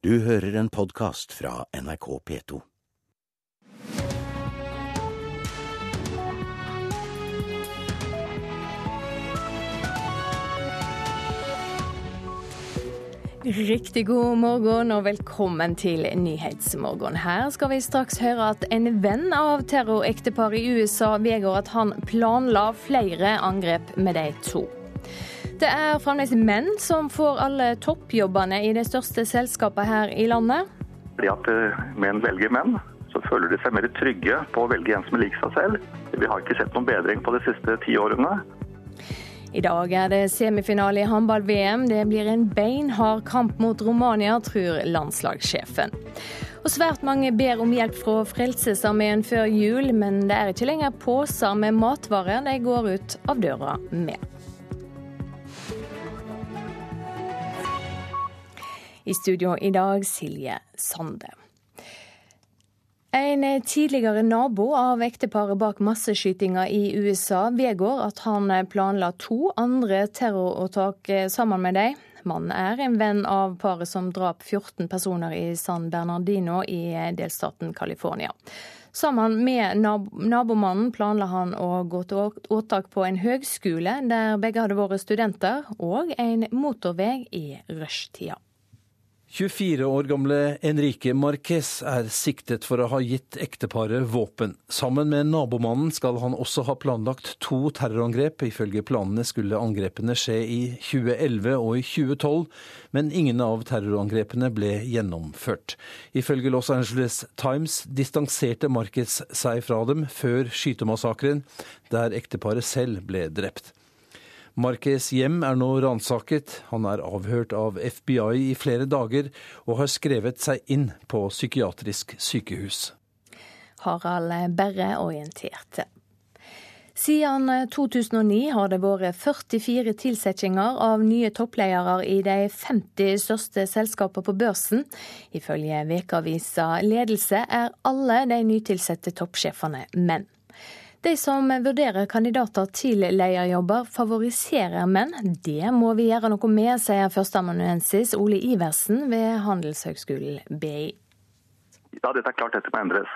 Du hører en podkast fra NRK P2. Riktig god morgen og velkommen til Nyhetsmorgen. Her skal vi straks høre at en venn av terrorekteparet i USA vedgår at han planla flere angrep med de to. Det er fremdeles menn som får alle toppjobbene i det største selskapet her i landet. Fordi at eh, menn velger menn, så føler de seg mer trygge på å velge en som er lik seg selv. Vi har ikke sett noen bedring på de siste ti årene. I dag er det semifinale i håndball-VM. Det blir en beinhard kamp mot Romania, tror landslagssjefen. Og Svært mange ber om hjelp fra Frelsesarmeen før jul, men det er ikke lenger poser med matvarer de går ut av døra med. I studio i dag Silje Sande. En tidligere nabo av ekteparet bak masseskytinga i USA vedgår at han planla to andre terroråtak sammen med dem. Mannen er en venn av paret som drap 14 personer i San Bernardino i delstaten California. Sammen med nabomannen planla han å gå til åtak på en høgskole der begge hadde vært studenter, og en motorvei i rushtida. 24 år gamle Enrique Marquez er siktet for å ha gitt ekteparet våpen. Sammen med nabomannen skal han også ha planlagt to terrorangrep. Ifølge planene skulle angrepene skje i 2011 og i 2012, men ingen av terrorangrepene ble gjennomført. Ifølge Los Angeles Times distanserte Marquez seg fra dem før skytemassakren, der ekteparet selv ble drept. Marques hjem er nå ransaket. Han er avhørt av FBI i flere dager og har skrevet seg inn på psykiatrisk sykehus. Harald Berre orienterte. Siden 2009 har det vært 44 tilsettinger av nye toppledere i de 50 største selskapene på børsen. Ifølge Vekavisa Ledelse er alle de nytilsatte toppsjefene menn. De som vurderer kandidater til lederjobber, favoriserer menn. Det må vi gjøre noe med, sier førsteamanuensis Ole Iversen ved Handelshøgskolen BI. Ja, dette er klart dette må endres.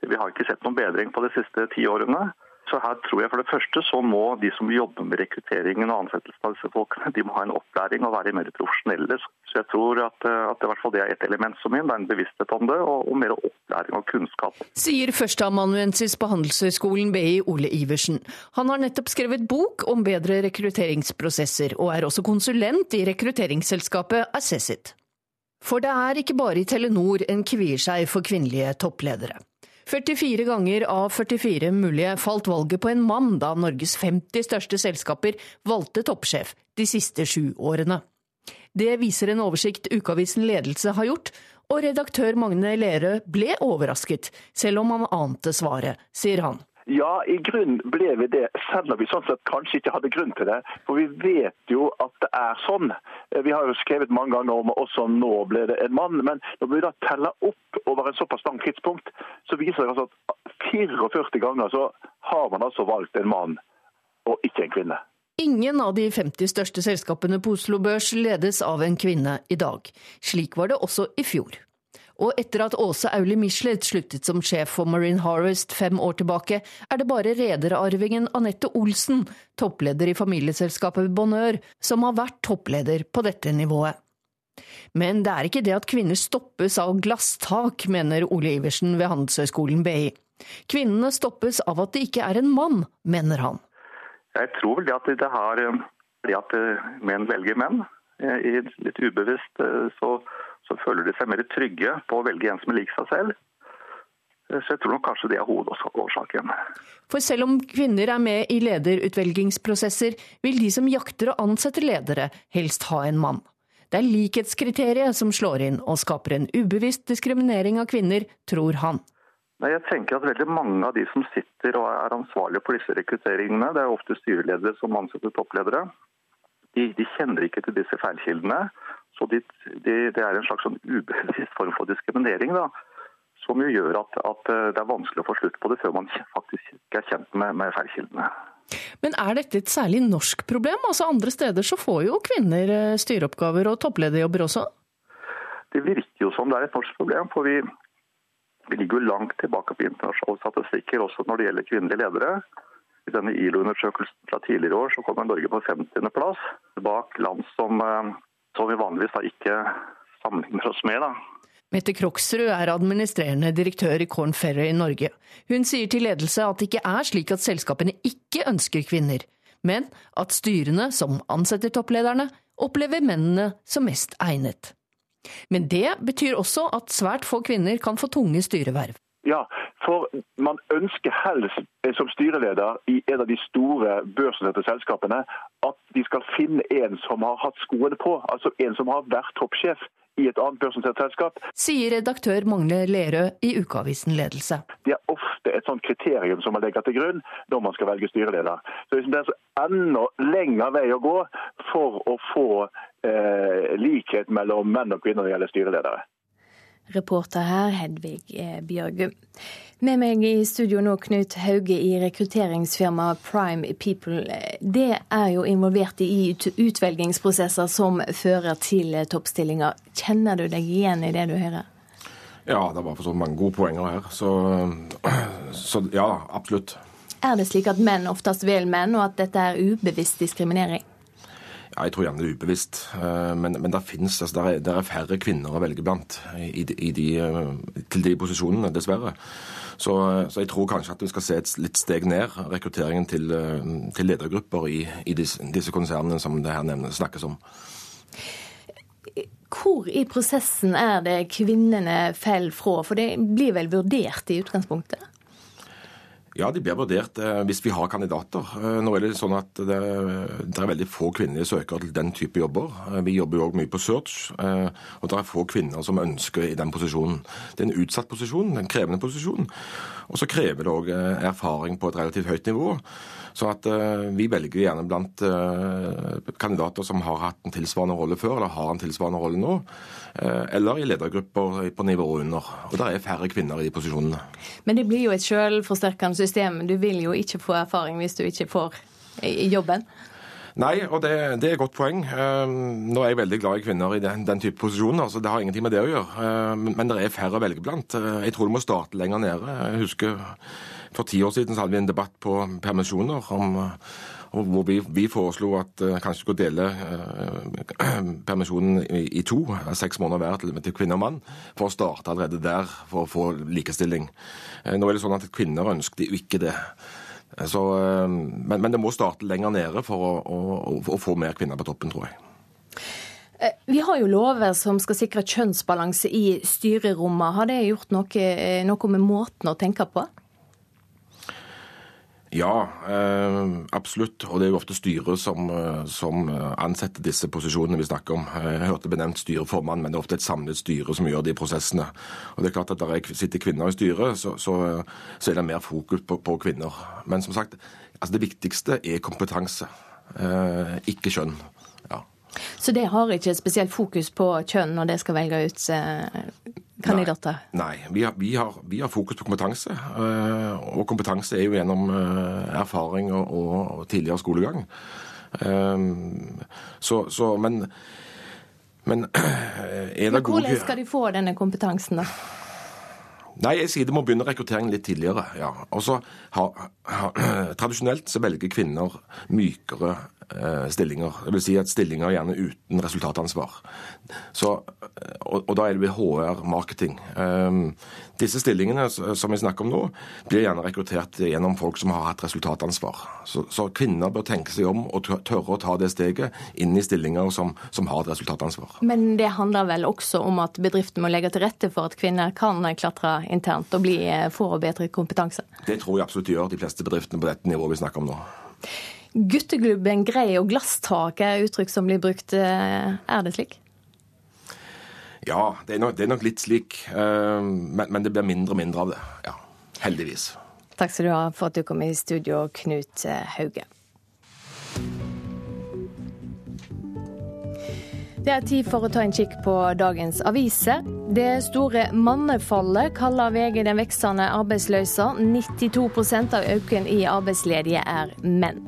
Vi har ikke sett noen bedring på de siste ti årene. Så her tror jeg for det første så må de som jobber med rekrutteringen og ansettelsen av disse folkene, de må ha en opplæring og være mer profesjonelle. Så jeg tror at, eh, at i hvert fall det er et element som min, det er en bevissthet om det, og, og mer opplæring og kunnskap. Sier førsteamanuensis på Handelshøyskolen BI Ole Iversen. Han har nettopp skrevet bok om bedre rekrutteringsprosesser, og er også konsulent i rekrutteringsselskapet Assessit. For det er ikke bare i Telenor en kvier seg for kvinnelige toppledere. 44 ganger av 44 mulige falt valget på en mann da Norges 50 største selskaper valgte toppsjef de siste sju årene. Det viser en oversikt ukeavisen Ledelse har gjort, og redaktør Magne Lerøe ble overrasket, selv om han ante svaret, sier han. Ja, i grunn ble vi det, selv om vi sånn sett kanskje ikke hadde grunn til det. For vi vet jo at det er sånn. Vi har jo skrevet mange ganger om også nå ble det en mann. Men når vi da teller opp over en såpass lang tidspunkt, så viser det altså at 44 ganger så har man altså valgt en mann og ikke en kvinne. Ingen av de 50 største selskapene på Oslo Børs ledes av en kvinne i dag. Slik var det også i fjor. Og etter at Åse Auli Michelet sluttet som sjef for Marine Harvest fem år tilbake, er det bare rederarvingen Anette Olsen, toppleder i familieselskapet Bonheur, som har vært toppleder på dette nivået. Men det er ikke det at kvinner stoppes av glasstak, mener Ole Iversen ved Handelshøyskolen BI. Kvinnene stoppes av at det ikke er en mann, mener han. Jeg tror vel det at det har det at eh, menn velger menn. Eh, litt ubevisst eh, så så føler de seg mer trygge på å velge en som er lik seg selv. Så jeg tror nok kanskje det er hovedårsaken. For selv om kvinner er med i lederutvelgingsprosesser, vil de som jakter og ansetter ledere, helst ha en mann. Det er likhetskriteriet som slår inn og skaper en ubevisst diskriminering av kvinner, tror han. Nei, jeg tenker at veldig Mange av de som sitter og er ansvarlige for disse rekrutteringene, det er ofte styreledere som ansetter toppledere, de, de kjenner ikke til disse feilkildene. Så det, det, det er en slags sånn ubevisst form for diskriminering. da, Som jo gjør at, at, eh, det er vanskelig å få slutt på det før man faktisk ikke er kjent med, med feilkildene. Men er dette et særlig norsk problem? Altså Andre steder så får jo kvinner eh, styreoppgaver og topplederjobber også? Det virker jo som det er et norsk problem. for vi, vi ligger jo langt tilbake på internasjonale statistikker også når det gjelder kvinnelige ledere. I denne ILO-undersøkelsen fra tidligere år så kommer Norge på 50.-plass, bak land som, eh, som, vi vanligvis da ikke sammenligner oss med. da. Mette Kroksrud er administrerende direktør i Corn Ferry i Norge. Hun sier til ledelse at det ikke er slik at selskapene ikke ønsker kvinner, men at styrene, som ansetter topplederne, opplever mennene som mest egnet. Men det betyr også at svært få kvinner kan få tunge styreverv. Ja, for man ønsker helst eh, som styreleder i en av de store børsnoterte selskapene at de skal finne en som har hatt skoene på, altså en som har vært toppsjef i et annet børsnotert selskap. Sier redaktør Magne Lerøe i Ukeavisen Ledelse. Det er ofte et sånt kriterium som man legger til grunn når man skal velge styreleder. Så Det er enda lengre vei å gå for å få eh, likhet mellom menn og kvinner når det gjelder styreledere. Reporter her Hedvig eh, Bjørgum. Med meg i studio nå Knut Hauge i rekrutteringsfirmaet Prime People. Det er jo involvert i utvelgingsprosesser som fører til toppstillinger. Kjenner du deg igjen i det du hører? Ja, det var for så mange gode poenger her. Så, så ja, absolutt. Er det slik at menn oftest vil menn, og at dette er ubevisst diskriminering? Jeg tror gjerne det er ubevisst. Eh, men, men det finnes, altså, der er, der er, færre kvinner å velge blant i, i de, eh, til de posisjonene, dessverre. Så, så, jeg tror kanskje at vi skal se et litt steg ned rekrutteringen til, eh, til ledergrupper i, i disse, disse, konsernene som det her nevnes, snakkes om. Hvor i prosessen er det kvinnene faller fra? For det blir vel vurdert i utgangspunktet? Ja, de blir vurdert eh, hvis vi har kandidater. Eh, nå er det sånn at det, det er veldig få kvinnelige søkere til den type jobber. Eh, vi jobber jo òg mye på search, og det er få kvinner som ønsker i den posisjonen. Det er en utsatt posisjon, en krevende posisjon. Og så krever det òg erfaring på et relativt høyt nivå. Så at vi velger gjerne blant kandidater som har hatt en tilsvarende rolle før, eller har en tilsvarende rolle nå. Eller i ledergrupper på nivået under. Og Der er færre kvinner i de posisjonene. Men det blir jo et selvforsterkende system. Du vil jo ikke få erfaring hvis du ikke får jobben. Nei, og det, det, er et godt poeng. Nå er jeg veldig glad i kvinner i den, den type posisjoner, altså det har ingenting med det å gjøre. Men det er færre å velge blant. Eh, jeg tror det må starte lenger nede. Jeg husker For ti år siden så hadde vi en debatt på permisjoner om, hvor vi, vi, foreslo at uh, kanskje skulle dele uh, permisjonen i, i, to, seks måneder hver til, til kvinne og mann, for å starte allerede der for å få likestilling. Uh, nå er det sånn at kvinner ønsket jo ikke det. Så, men, men, det må starte lenger nede for å, å, å få mer kvinner på toppen, tror jeg. Vi har jo lover som skal sikre kjønnsbalanse i styrerommet. Har det gjort noe, noe med måten å tenke på? Ja, eh, absolutt. Og det er jo ofte styret som, eh, som, ansetter disse posisjonene vi snakker om. Jeg hørte benevnt styreformann, men det er ofte et samlet styre som gjør de prosessene. Og det er klart at Der sitter kvinner i styret, så, så, så er det mer fokus på, på, kvinner. Men som sagt, altså det viktigste er kompetanse, eh, ikke kjønn. Ja. Så det har ikke spesielt fokus på kjønn når det skal velge ut kandidater? Nei, nei. Vi, har, vi, har, vi, har, fokus på kompetanse. Eh, og kompetanse er jo gjennom eh, erfaring og, og tidligere skolegang. Eh, så, så men, men er det gode Hvordan skal de få denne kompetansen, da? Nei, jeg sier det må begynne rekrutteringen litt tidligere. ja. Og så Tradisjonelt så velger kvinner mykere stillinger. Det vil si at stillinger gjerne uten resultatansvar. Så, og, og, da er det HR marketing. Um, disse stillingene som vi snakker om nå, blir gjerne rekruttert gjennom folk som har hatt resultatansvar. Så, så kvinner bør tenke seg om og tørre å ta det steget inn i stillinger som, som har et resultatansvar. Men det handler vel også om at bedriften må legge til rette for at kvinner kan klatre internt og bli, eh, få bedre kompetanse? Det tror jeg absolutt gjør de fleste bedriftene på dette nivået vi snakker om nå. Gutteglubben grei og glasstaket er uttrykk som blir brukt. Eh, er det slik? Ja, det er nok, det er nok litt slik. Eh, men, men, det blir mindre og mindre av det. Ja, Heldigvis. Takk skal du ha for at du kom i studio, Knut eh, Hauge. Det er tid for å ta en kikk på dagens aviser. Det store mannefallet kaller VG den veksende arbeidsløsa. 92 av økningen i arbeidsledige er menn.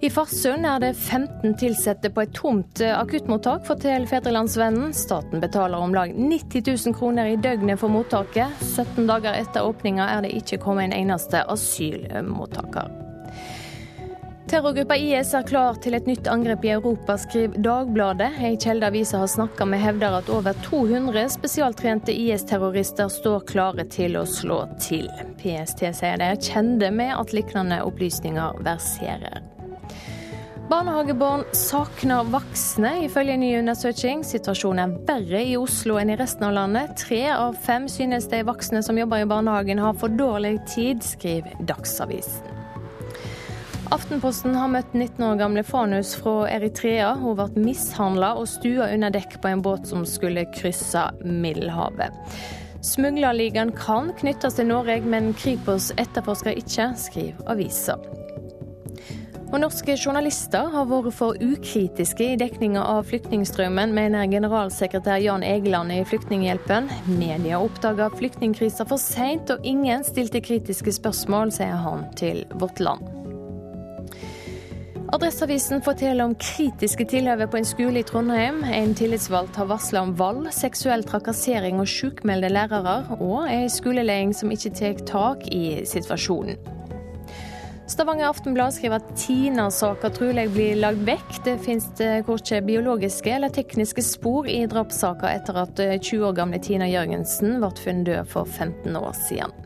I Farsund er det 15 ansatte på et tomt akuttmottak, forteller Fedrelandsvennen. Staten betaler om lag 90 000 kroner i døgnet for mottaket. 17 dager etter åpninga er det ikke kommet en eneste asylmottaker. Terrorgruppa IS er klar til et nytt angrep i Europa, skriver Dagbladet. Ei kjelde avisa har snakka med, hevder at over 200 spesialtrente IS-terrorister står klare til å slå til. PST sier de er kjente med at lignende opplysninger verserer. Barnehagebarn savner voksne, ifølge en ny undersøking. Situasjonen er verre i Oslo enn i resten av landet. Tre av fem synes de voksne som jobber i barnehagen har for dårlig tid, skriver Dagsavisen. Aftenposten har møtt 19 år gamle Fanus fra Eritrea. Hun ble mishandla og stua under dekk på en båt som skulle krysse Middelhavet. Smuglerligaen kan knyttes til Norge, men Kripos etterforsker ikke, skriver avisa. Og norske journalister har vært for ukritiske i dekninga av flyktningstrømmen, mener generalsekretær Jan Egeland i Flyktninghjelpen. Media oppdaga flyktningkrisa for seint, og ingen stilte kritiske spørsmål, sier han til Vårt Land. Adresseavisen forteller om kritiske tilhøve på en skole i Trondheim. En tillitsvalgt har varsla om vold, seksuell trakassering og sjukmeldte lærere, og ei skoleleding som ikke tar tak i situasjonen. Stavanger Aftenblad skriver at Tina-saka trolig blir lagd vekk. Det finnes ikke biologiske eller tekniske spor i drapssaka etter at 20 år gamle Tina Jørgensen ble funnet død for 15 år siden.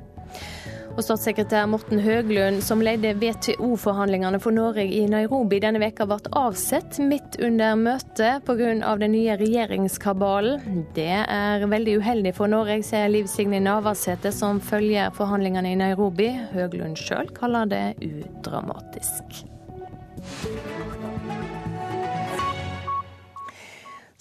Og Statssekretær Morten Høglund, som ledde WTO-forhandlingene for Norge i Nairobi denne veka, ble avsett midt under møtet pga. den nye regjeringskabalen. Det er veldig uheldig for Norge, sier Liv Signe Navarsete, som følger forhandlingene i Nairobi. Høglund sjøl kaller det udramatisk.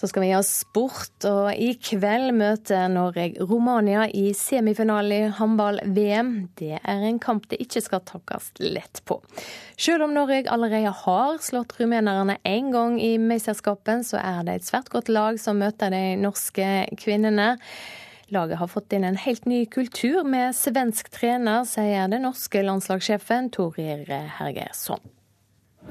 Så skal vi ha sport, og i kveld møter Norge Romania i semifinale i håndball-VM. Det er en kamp det ikke skal takkes lett på. Selv om Norge allerede har slått rumenerne én gang i mesterskapet, så er det et svært godt lag som møter de norske kvinnene. Laget har fått inn en helt ny kultur med svensk trener, sier den norske landslagssjefen Torir Hergersson.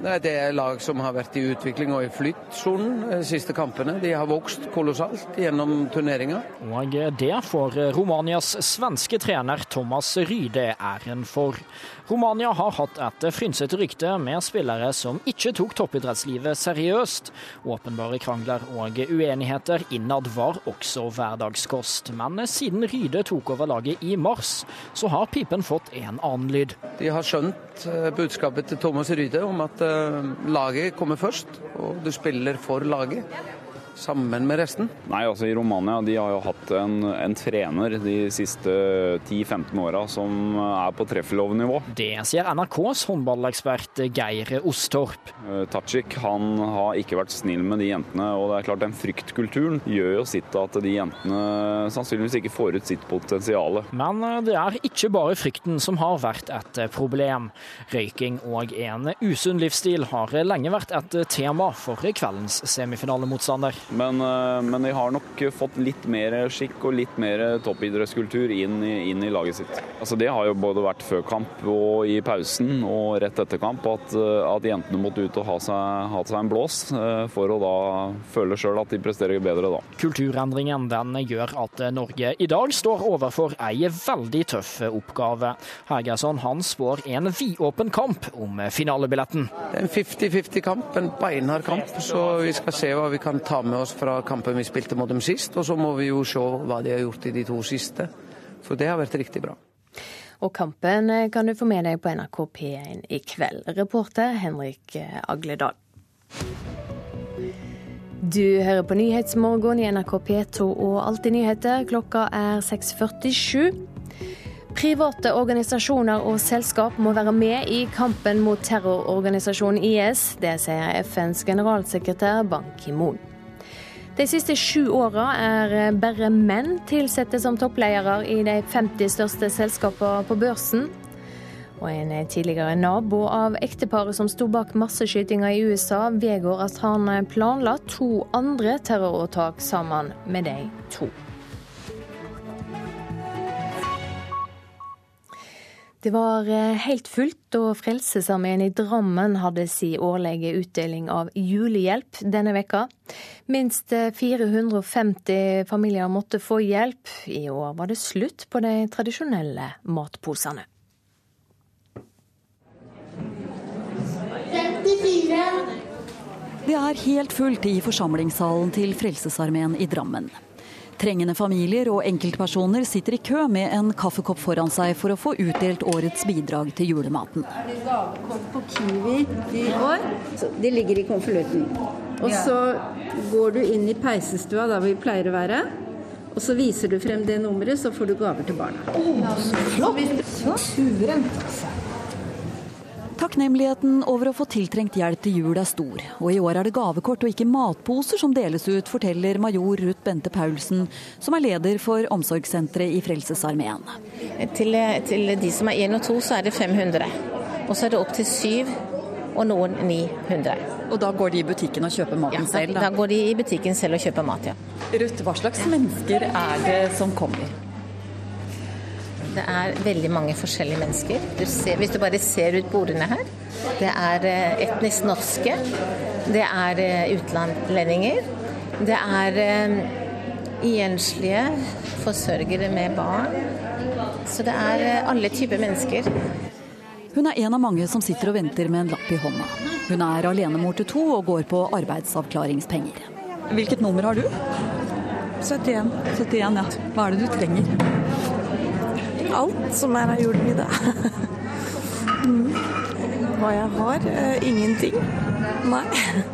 Det er lag som har vært i utvikling og i flyttsonen de siste kampene. De har vokst kolossalt gjennom turneringa. Og det får Romanias svenske trener Thomas Ryde æren for. Romania har hatt et frynsete rykte med spillere som ikke tok toppidrettslivet seriøst. Åpenbare krangler og uenigheter innad var også hverdagskost. Men siden Ryde tok over laget i mars, så har pipen fått en annen lyd. De har skjønt eh, budskapet til Thomas Ryde om at eh, laget kommer først, og du spiller for laget sammen med resten? Nei, altså I Romania de har jo hatt en, en trener de siste 10-15 åra som er på treffelovnivå. Det sier NRKs håndballekspert Geir Ostorp. Uh, Tajik han har ikke vært snill med de jentene. og det er klart Den fryktkulturen gjør jo sitt at de jentene sannsynligvis ikke får ut sitt potensial. Men eh, det er ikke bare frykten som har vært et problem. Røyking og en usunn livsstil har lenge vært et tema for kveldens semifinalemotstander. Men, eh, men, de har nok fått litt mer skikk og litt mer toppidrettskultur inn, inn, i laget sitt. Altså Det har jo både vært før kamp og i pausen og rett etter kamp at, eh, at jentene måtte ut og ha seg, ha seg en blås eh, for å da føle sjøl at de presterer bedre da. Kulturendringen den gjør at Norge i dag står overfor ei veldig tøff oppgave. Hergersson han spår en vidåpen kamp om finalebilletten. Det er en 50-50-kamp, en beinhard kamp. Så vi skal se hva vi kan ta med oss fra kampen vi spilte mot dem sist, og så må vi jo se hva de har gjort i de to siste. For det har vært riktig bra. Og kampen kan du få med deg på NRK P1 i kveld. Reporter Henrik Agledal. Du hører på Nyhetsmorgen i NRK P2 og Alltid nyheter. Klokka er 6.47. Private organisasjoner og selskap må være med i kampen mot terrororganisasjonen IS. Det sier FNs generalsekretær Ban Ki-moon. De siste sju åra er bare menn ansatte som toppledere i de 50 største selskapene på børsen. Og en tidligere nabo av ekteparet som sto bak masseskytinga i USA, vedgår at han planla to andre terroråtak sammen med de to. Det var eh, helt fullt da Frelsesarmeen i Drammen hadde si årlige utdeling av julehjelp denne veka. Minst 450 eh, familier måtte få hjelp. I år var det slutt på de tradisjonelle matposene. 54. Det er helt fullt i forsamlingssalen til Frelsesarmeen i Drammen. Trengende familier og enkeltpersoner sitter i kø med en kaffekopp foran seg for å få utdelt årets bidrag til julematen. Gavekort på Kiwi i år. Det ligger i konvolutten. Og så går du inn i peisestua der vi pleier å være. Og så viser du frem det nummeret, så får du gaver til barna. Oh, så flott! Så suverent, altså. Takknemligheten over å få tiltrengt hjelp til jul er stor. Og i år er det gavekort og ikke matposer som deles ut, forteller major Ruth Bente Paulsen, som er leder for omsorgssenteret i Frelsesarmeen. Til, til, de som er én og to, så er det 500. Og så er det opp til syv og noen 900. Og da går de i butikken og kjøper maten ja, selv? Da. da går de i butikken selv og kjøper mat, ja. Ruth, hva slags mennesker er det som kommer? Det er veldig mange forskjellige mennesker. Du ser, hvis du bare ser ut bordene her. Det er eh, etnisk norske. Det er eh, utlendinger. Det er uh, enslige forsørgere med barn. Så det er alle typer mennesker. Hun er en av mange som sitter og venter med en lapp i hånda. Hun er alenemor til to og går på arbeidsavklaringspenger. Hvilket nummer har du? 71. 71, ja. Hva er det du trenger? Alt som er av julemiddag. mm. Hva jeg har? Uh, ingenting. Nei,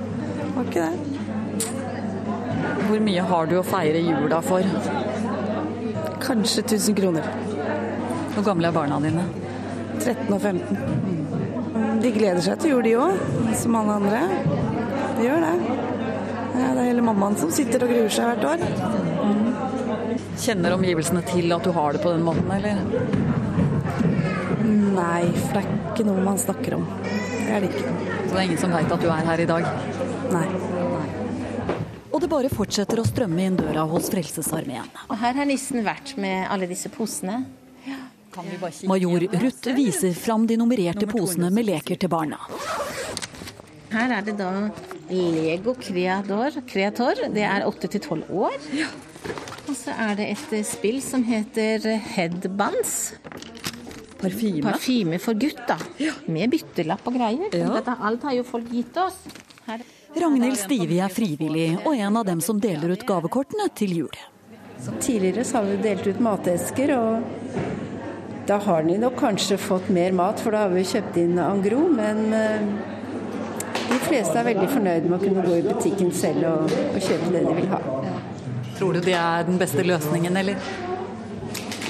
var ikke det. Hvor mye har du å feire jula for? Kanskje 1000 kroner. Hvor gamle er barna dine? 13 og 15. Mm, de gleder seg til jul, de òg, som alle andre. De gjør det. Det er hele mammaen som sitter og gruer seg hvert år. Kjenner omgivelsene til at du har det på den måten, eller? Nei, for det er ikke noe man snakker om. Det er det ikke. Så det er ingen som veit at du er her i dag? Nei. Og det bare fortsetter å strømme inn døra hos Frelsesarmeen. Og her har nissen vært med alle disse posene. Major Ruth viser fram de nummererte posene med leker til barna. Her er det da Lego Creador. Creator. Det er 8 til 12 år. Og så er det et eh, spill som heter Headbands. Parfyme? Parfyme for gutt, da. Ja. Med byttelapp og greier. Ja. Dette, alt har jo folk gitt oss. Her. Ragnhild Stivi er frivillig og en av dem som deler ut gavekortene til jul. Tidligere så har vi delt ut matesker, og da har de nok kanskje fått mer mat, for da har vi kjøpt inn angro. Men eh, de fleste er veldig fornøyd med å kunne gå i butikken selv og, og kjøpe det de vil ha. Tror du det er den beste løsningen, eller?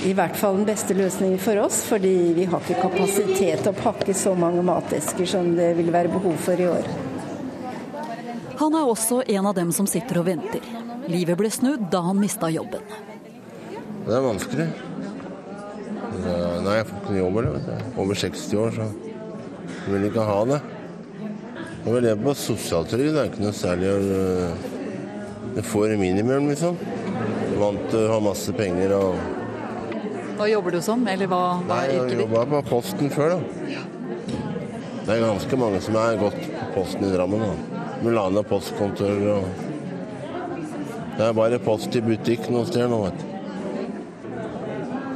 I hvert fall den beste løsningen for oss, fordi vi har ikke kapasitet til å pakke så mange matesker som det vil være behov for i år. Han er også en av dem som sitter og venter. Livet ble snudd da han mista jobben. Det er vanskelig. Nei, jeg får ikke jobb heller. Over 60 år, så jeg vil ikke ha det. Jeg vil leve på sosialtrygd. Det er ikke noe særlig å får minimum, liksom. Vant til å ha masse penger og Hva jobber du som, eller hva, hva er yrket ditt? Jeg jobba på Posten før, da. Det er ganske mange som er gått på Posten i Drammen. da. Mulana postkontor og Det er bare post i butikk noen steder nå, vet du.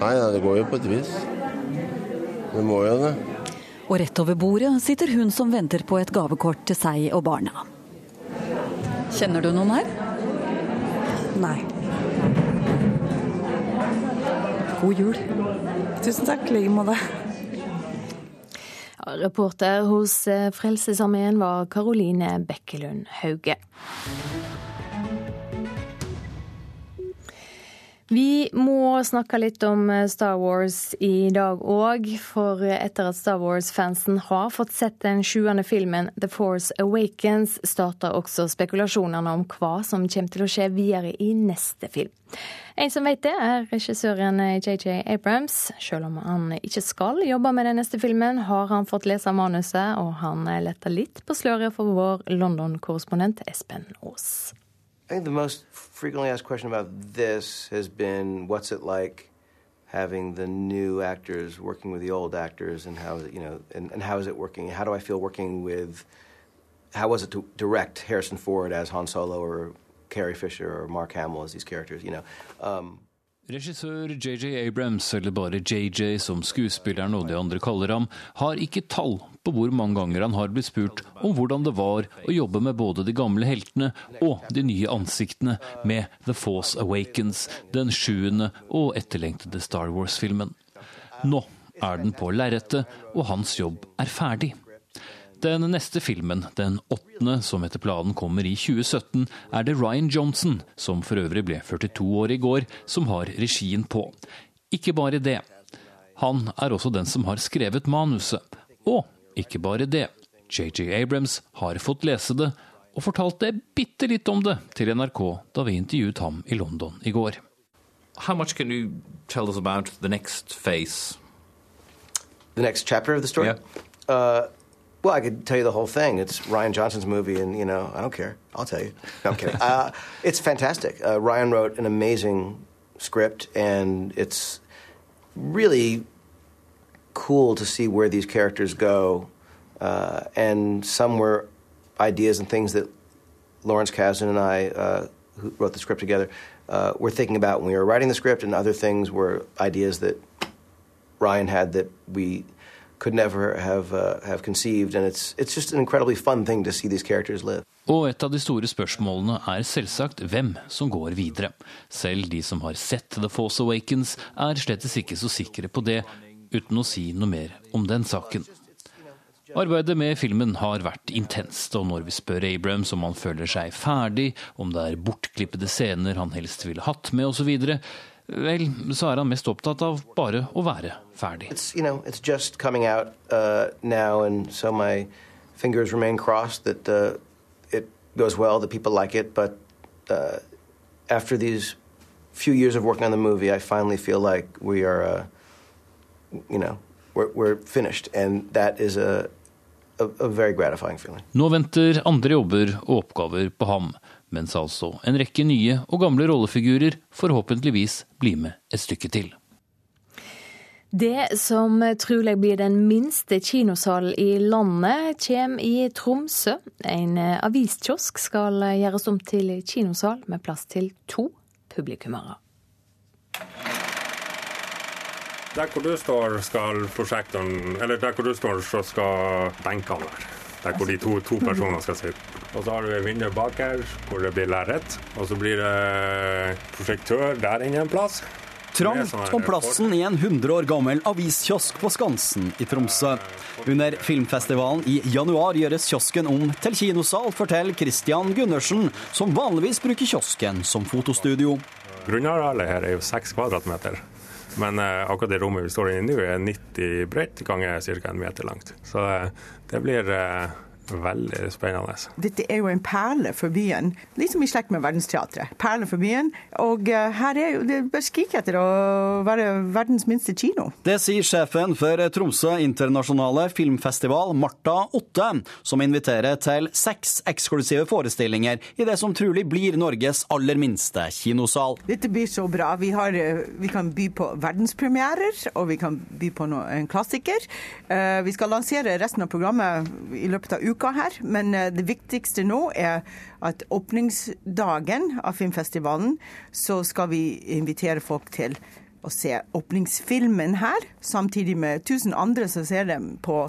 Nei, nei, det går jo på et vis. Det må jo det. Og rett over bordet sitter hun som venter på et gavekort til seg og barna. Kjenner du noen her? Nei. God jul. Tusen takk. I like måte. reporter hos eh, Frelsesarmeen var Karoline Bekkelund Hauge. Vi må snakke litt om eh, Star Wars i dag òg, for etter at Star Wars-fansen har fått sett den sjuende filmen The Force Awakens, starter også spekulasjonene om hva som kommer til å skje videre i neste film. En som vet det, er regissøren JJ Abrams. Selv om han ikke skal jobbe med den neste filmen, har han fått lese manuset, og han letter litt på sløret for vår London-korrespondent Espen Aas. I think the most frequently asked question about this has been what's it like having the new actors working with the old actors and how you know and, and how is it working? How do i feel working with how was it to direct harrison ford as han solo or carrie fisher or mark hamill as these characters you know? Um, Regissør JJ Abrams, eller bare JJ som skuespilleren og de andre kaller ham, har ikke tall på hvor mange ganger han har blitt spurt om hvordan det var å jobbe med både de gamle heltene og de nye ansiktene med The Force Awakens, den sjuende og etterlengtede Star Wars-filmen. Nå er den på lerretet, og hans jobb er ferdig. Den neste filmen, den åttende som etter planen kommer i 2017, er det Ryan Johnson, som for øvrig ble 42 år i går, som har regien på. Ikke bare det. Han er også den som har skrevet manuset. Og ikke bare det. JJ Abrams har fått lese det, og fortalte bitte litt om det til NRK da vi intervjuet ham i London i går. How much can you tell us about the next phase? the next chapter of the story Yeah. uh, well i could tell you the whole thing. It's ryan johnson's movie and you know i don't care. I'll tell you. No i'm kidding. Uh, it's fantastic. Uh, ryan wrote an amazing script and it's really cool to see where these characters go uh, and some were ideas and things that lawrence kasdan and i uh, who wrote the script together uh, were thinking about when we were writing the script and other things were ideas that Ryan had that we could never have uh, have conceived, and it's it's just an incredibly fun thing to see these characters live. Og et av de store spørsmålene er selvsagt hvem som går videre. Selv de som har sett The Force Awakens, er slettes ikke så sikre på det, uten å si noe mer om den saken. Arbeidet med filmen har vært intenst, og når vi spør Abrams om han føler seg ferdig, om det er bortklippede scener han helst ville hatt med osv., vel, så er han mest opptatt av bare å være ferdig. It's you know it's just coming out uh, now, and so my fingers remain crossed that uh, it goes well, that people like it. But uh, after these few years of working on the movie, I finally feel like we are, uh, you know, we're, we're finished, and that is a, a a very gratifying feeling. Nå venter andre jobber og oppgaver på ham, mens altså en rekke nye og gamle rollefigurer forhåpentligvis blir med et stykke til. Det som trolig blir den minste kinosalen i landet, kommer i Tromsø. En aviskiosk skal gjøres om til kinosal med plass til to publikummere. Der hvor du står, skal prosjektene Eller der hvor du står, så skal benkene være. Der hvor de to, to personene skal sitte. Og så har du vinduet vindu bak her hvor det blir lerret. Og så blir det prosjektør der inne en plass. Trangt om plassen i en 100 år gammel aviskiosk på Skansen i Tromsø. Under filmfestivalen i januar gjøres kiosken om til kinosal, forteller Christian Gundersen, som vanligvis bruker kiosken som fotostudio. Grunnarealet her er jo seks kvadratmeter. Men eh, akkurat det rommet vi står inne i nå, er 90 bredt ganger ca. en meter langt. Så eh, det blir eh, veldig spennende. Dette er jo en perle for byen, liksom i slekt med Verdensteatret. Perle for byen. Og eh, her er jo det bare skriker etter å være verdens minste kino. Det sier sjefen for Tromsø internasjonale filmfestival, Marta Otte, som inviterer til seks eksklusive forestillinger i det som trolig blir Norges aller minste kinosal. Dette blir så bra. Vi, har, eh, vi kan by på verdenspremierer, og vi kan by på noe, en klassiker. Eh, Vi skal lansere resten av programmet i løpet av uka her, men eh, det viktigste nå er at åpningsdagen av filmfestivalen, så skal vi invitere folk til å se åpningsfilmen her, samtidig med tusen andre som ser dem på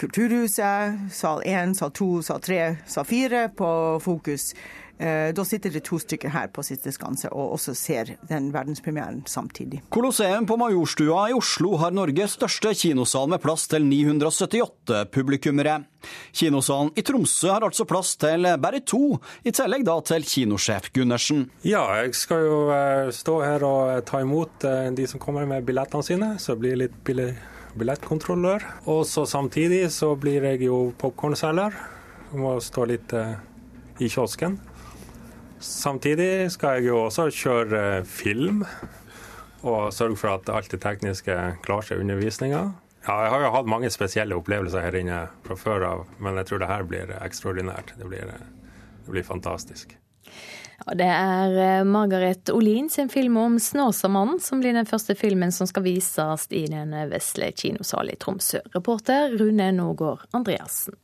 Kulturhuset, sal 1, sal 2, sal 3, sal 4 på Fokus. Eh, Da sitter det to stykker her på Siste skanse og også ser den verdenspremieren samtidig. Colosseum på Majorstua i Oslo har Norges største kinosal med plass til 978 publikummere. Kinosalen i Tromsø har altså plass til bare to, i tillegg da til kinosjef Gundersen. Ja, jeg skal jo eh, stå her og ta imot eh, de som kommer med billettene sine, så det blir litt billig billettkontrollør. Og så samtidig så blir jeg jo popkornselger. Må stå litt eh, i kiosken. Samtidig skal jeg jo også kjøre eh, film og sørge for at alt det tekniske klarer seg i undervisninga. Ja, jeg har jo hatt mange spesielle opplevelser her inne fra før av, men jeg tror det her blir ekstraordinært. Det blir, det blir fantastisk. Ja, det er eh, Margaret Olin sin film om Snåsamannen som blir den første filmen som skal vises i Den vesle kinosalen i Tromsø. Reporter Rune Nogård Andreassen.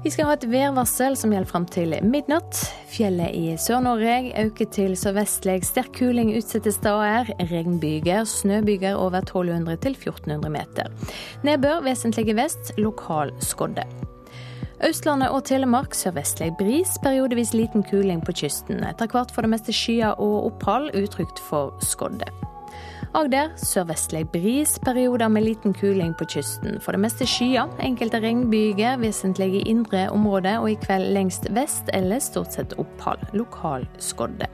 Vi skal ha et værvarsel som gjelder fram til midnatt. Fjellet i Sør-Norge øker til sørvestlig sterk kuling utsatte steder. Regnbyger, snøbyger over 1200 til 1400 meter. Nedbør vesentlig vest, lokal skodde. Østlandet og Telemark sørvestlig bris, periodevis liten kuling på kysten. Etter hvert for det meste skyer og opphold, utrygt for skodde. Agder sørvestlig bris, perioder med liten kuling på kysten. For det meste skyer, enkelte regnbyger, vesentlig i indre områder, og i kveld lengst vest eller stort sett opphold. Lokal skodde.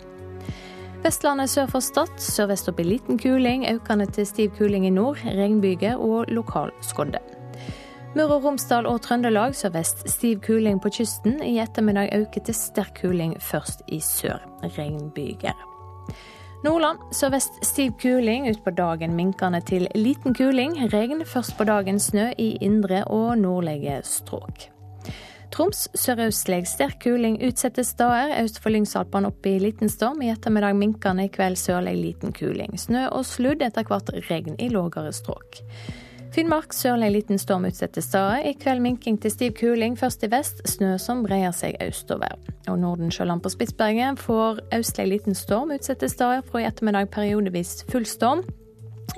Vestlandet sør for Stad sørvest opp i liten kuling, økende til stiv kuling i nord, regnbyger og lokal skodde. Møre og Romsdal og Trøndelag sørvest stiv kuling på kysten. I ettermiddag øker til sterk kuling først i sør. Regnbyger. Nordland sørvest stiv kuling, utpå dagen minkende til liten kuling. Regn, først på dagen snø i indre og nordlige strøk. Troms sørøstlig sterk kuling utsatte steder. Øst for Lyngsalpene opp i liten storm. I ettermiddag minkende, i kveld sørlig liten kuling. Snø og sludd, etter hvert regn i lågere strøk. Finnmark sørlig liten storm utsatte steder. I kveld minking til stiv kuling, først i vest. Snø som breier seg østover. Og Nordensjøland på Spitsbergen får østlig liten storm utsatte steder. Fra i ettermiddag periodevis full storm.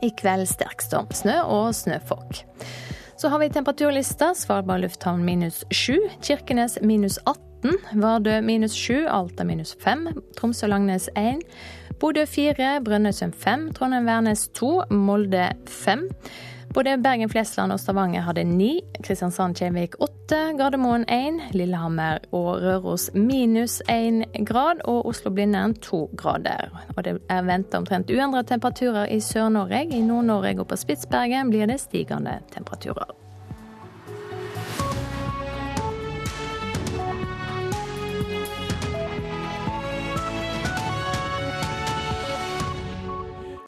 I kveld sterk storm. Snø og snøfokk. Så har vi temperaturlista. Svalbard lufthavn minus 7. Kirkenes minus 18. Vardø minus 7. Alta minus 5. Tromsø-Langnes 1. Bodø 4. Brønnøysund 5. Trondheim-Værnes 2. Molde 5. Både Bergen-Flesland og Stavanger hadde ni, Kristiansand-Kjevik åtte, Gardermoen én, Lillehammer og Røros minus én grad, og Oslo-Blindern to grader. Og det er venta omtrent uendra temperaturer i Sør-Norge. I Nord-Norge og på Spitsbergen blir det stigende temperaturer.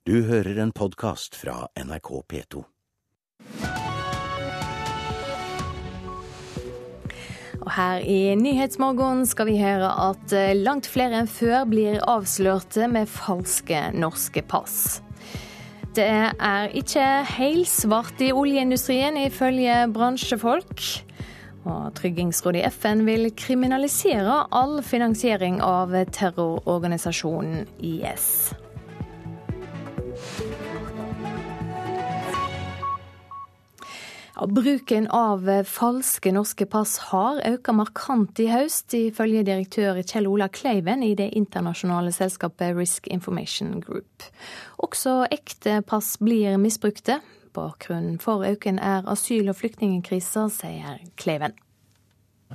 Du hører en podkast fra NRK P2. Og her i Nyhetsmorgen skal vi høre at eh, langt flere enn før blir avslørte med falske norske pass. Det er ikke helsvart i oljeindustrien, ifølge bransjefolk. Og Tryggingsrådet i FN vil kriminalisere all finansiering av terrororganisasjonen IS. Bruken av eh, falske norske pass har økt markant i høst, ifølge direktør Kjell Ola Kleiven i det internasjonale selskapet Risk Information Group. Også ekte pass blir misbrukte. Bakgrunnen for øken er asyl- og flyktningkrisa, sier Kleiven.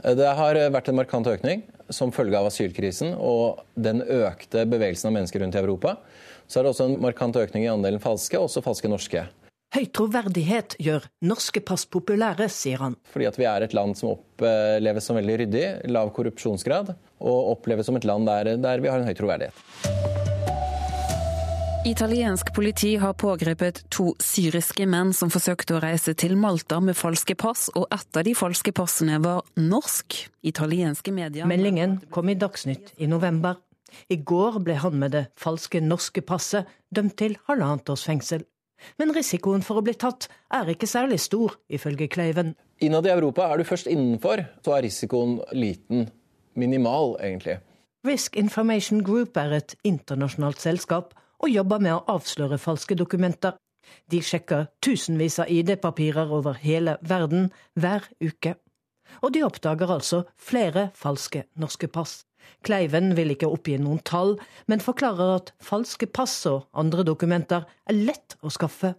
Det har vært en markant økning som følge av asylkrisen og den økte bevegelsen av mennesker rundt i Europa. Så er det også en markant økning i andelen falske, også falske norske. Høy troverdighet gjør norske pass populære, sier han. Fordi at vi er et land som oppleves som veldig ryddig, lav korrupsjonsgrad, og oppleves som et land der, der vi har en høy troverdighet. Italiensk politi har pågrepet to syriske menn som forsøkte å reise til Malta med falske pass, og ett av de falske passene var norsk. Italienske medier Meldingen kom i Dagsnytt i november. I går ble han med det falske norske passet dømt til halvannet års fengsel. Men risikoen for å bli tatt er ikke særlig stor, ifølge Kleiven. Innad i Europa er du først innenfor, så er risikoen liten. Minimal, egentlig. Risk Information Group er et internasjonalt selskap og jobber med å avsløre falske dokumenter. De sjekker tusenvis av ID-papirer over hele verden hver uke. Og de oppdager altså flere falske norske pass. Kleiven vil ikke oppgi noen tall, men forklarer at falske pass og andre dokumenter er lett å skaffe.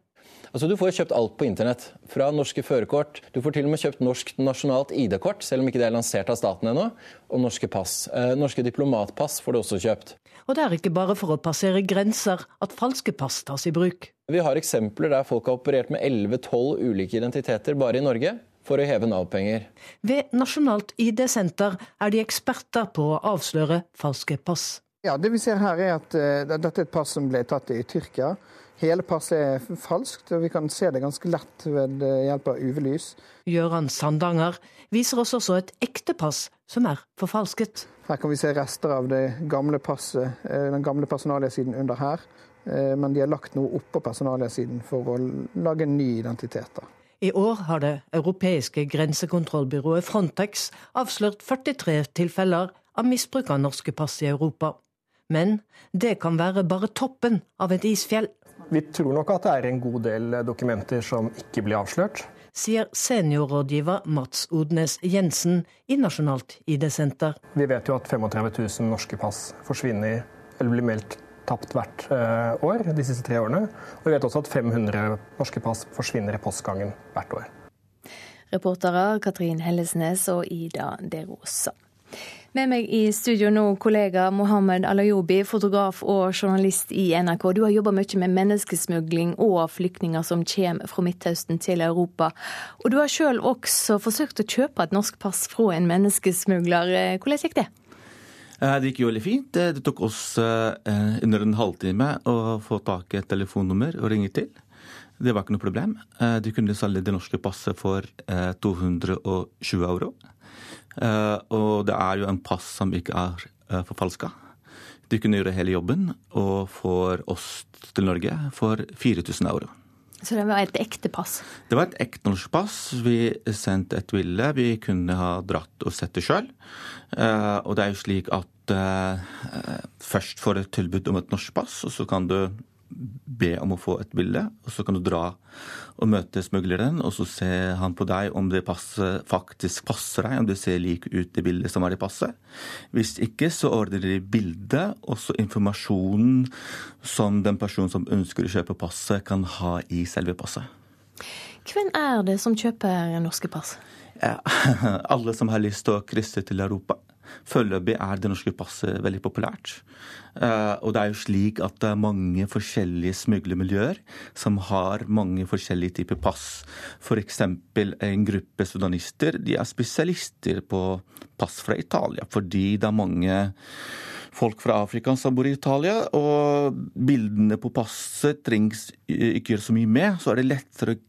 Altså, Du får kjøpt alt på internett. Fra norske førerkort. Du får til og med kjøpt norsk nasjonalt ID-kort, selv om ikke det er lansert av staten ennå. Og norske pass. Eh, norske diplomatpass får du også kjøpt. Og det er ikke bare for å passere grenser at falske pass tas i bruk. Vi har eksempler der folk har operert med 11-12 ulike identiteter bare i Norge for å heve Nav-penger. Ved Nasjonalt ID-senter er de eksperter på å avsløre falske pass. Ja, Det vi ser her er at uh, dette er et pass som ble tatt i Tyrkia. Hele passet er falskt, og vi kan se det ganske lett ved hjelp av UV-lys. Gøran Sandanger viser oss også et ekte pass som er forfalsket. Her kan vi se rester av det gamle passet, den gamle personaliasiden under her. Men de har lagt noe oppå personaliasiden for å lage en ny identitet. I år har det europeiske grensekontrollbyrået Frontex avslørt 43 tilfeller av misbruk av norske pass i Europa. Men det kan være bare toppen av et isfjell. Vi tror nok at det er en god del dokumenter som ikke blir avslørt. Sier seniorrådgiver Mats Odnes Jensen i Nasjonalt ID-senter. Vi vet jo at 35 000 norske pass forsvinner eller blir meldt tapt hvert eh, år de siste tre årene. Og vi vet også at 500 norske pass forsvinner i postgangen hvert år. Reportere Katrin Hellesnes og Ida Derosa. Med meg i studio nå kollega Mohammed Alayobi, fotograf og journalist i NRK. Du har jobba mye med menneskesmugling og flyktninger som kommer fra Midtøsten til Europa. Og du har sjøl også forsøkt å kjøpe et norsk pass fra en menneskesmugler. Hvordan gikk det? Eh, det gikk jo veldig fint. Det tok oss eh, under en halvtime å få tak i et telefonnummer og ringe til. Det var ikke noe problem. Eh, de kunne selge det norske passet for 220 euro. Og det er jo en pass som ikke er forfalska. De kunne gjøre hele jobben og får oss til Norge for 4000 euro. Så det var et ekte pass? Det var et ekte norsk pass. Vi sendte et ville. Vi kunne ha dratt og sett det sjøl. Uh, og det er jo slik at uh, først får du et tilbud om et norsk pass, og så kan du be om å få et bilde, og så kan du dra og møte smugleren, og så ser han på deg om det passer, faktisk passer deg, om det ser like ut det bildet som er i passet. Hvis ikke, så ordner de bildet, og så informasjonen som den personen som ønsker å kjøpe passet, kan ha i selve passet. Hvem er det som kjøper norske pass? Ja, alle som har lyst til å krysse til Europa. Foreløpig er det norske passet veldig populært. Eh, og det er jo slik at det er mange forskjellige smuglermiljøer som har mange forskjellige typer pass. F.eks. en gruppe sudanister de er spesialister på pass fra Italia, fordi det er mange folk fra Afrika som bor i Italia, og bildene på passet trengs ikke gjøre så mye med, så er det lettere å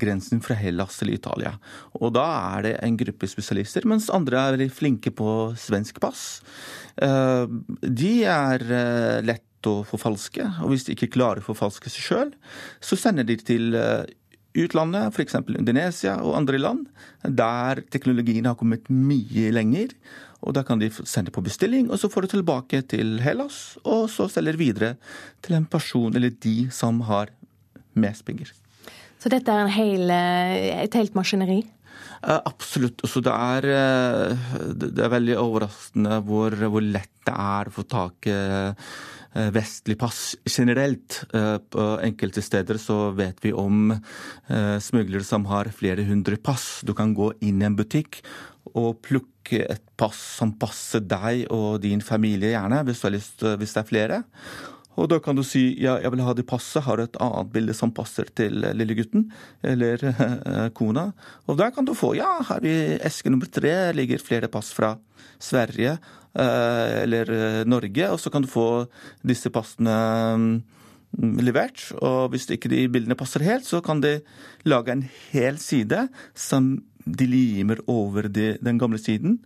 grensen fra Hellas til Italia. Og da er det en gruppe spesialister, mens andre er veldig flinke på svensk pass. Eh, de er eh, lett å forfalske, og hvis de ikke klarer å forfalske seg sjøl, så sender de til eh, utlandet, f.eks. Indonesia og andre land, der teknologien har kommet mye lenger. Og Da kan de sende på bestilling, og så får du tilbake til Hellas, og så selger videre til en person eller de som har mest penger. Så dette er hel, eh, et helt maskineri? Eh, absolutt. Så det er, eh, det er veldig overraskende hvor, hvor, lett det er å få tak i vestlig pass generelt. På enkelte steder så vet vi om smuglere som har flere hundre pass. Du kan gå inn i en butikk og plukke et pass som passer deg og din familie, gjerne, hvis, lyst, hvis det er flere. Og da kan du si ja, jeg vil ha det passet, har et annet bilde som passer til lille gutten eller uh, kona. Og da kan du få ja, her i eske nummer tre ligger flere pass fra Sverige uh, eller Norge, og så kan du få disse passene um, levert. Og hvis ikke de bildene passer helt, så kan de lage en hel side som de limer over de, den gamle siden.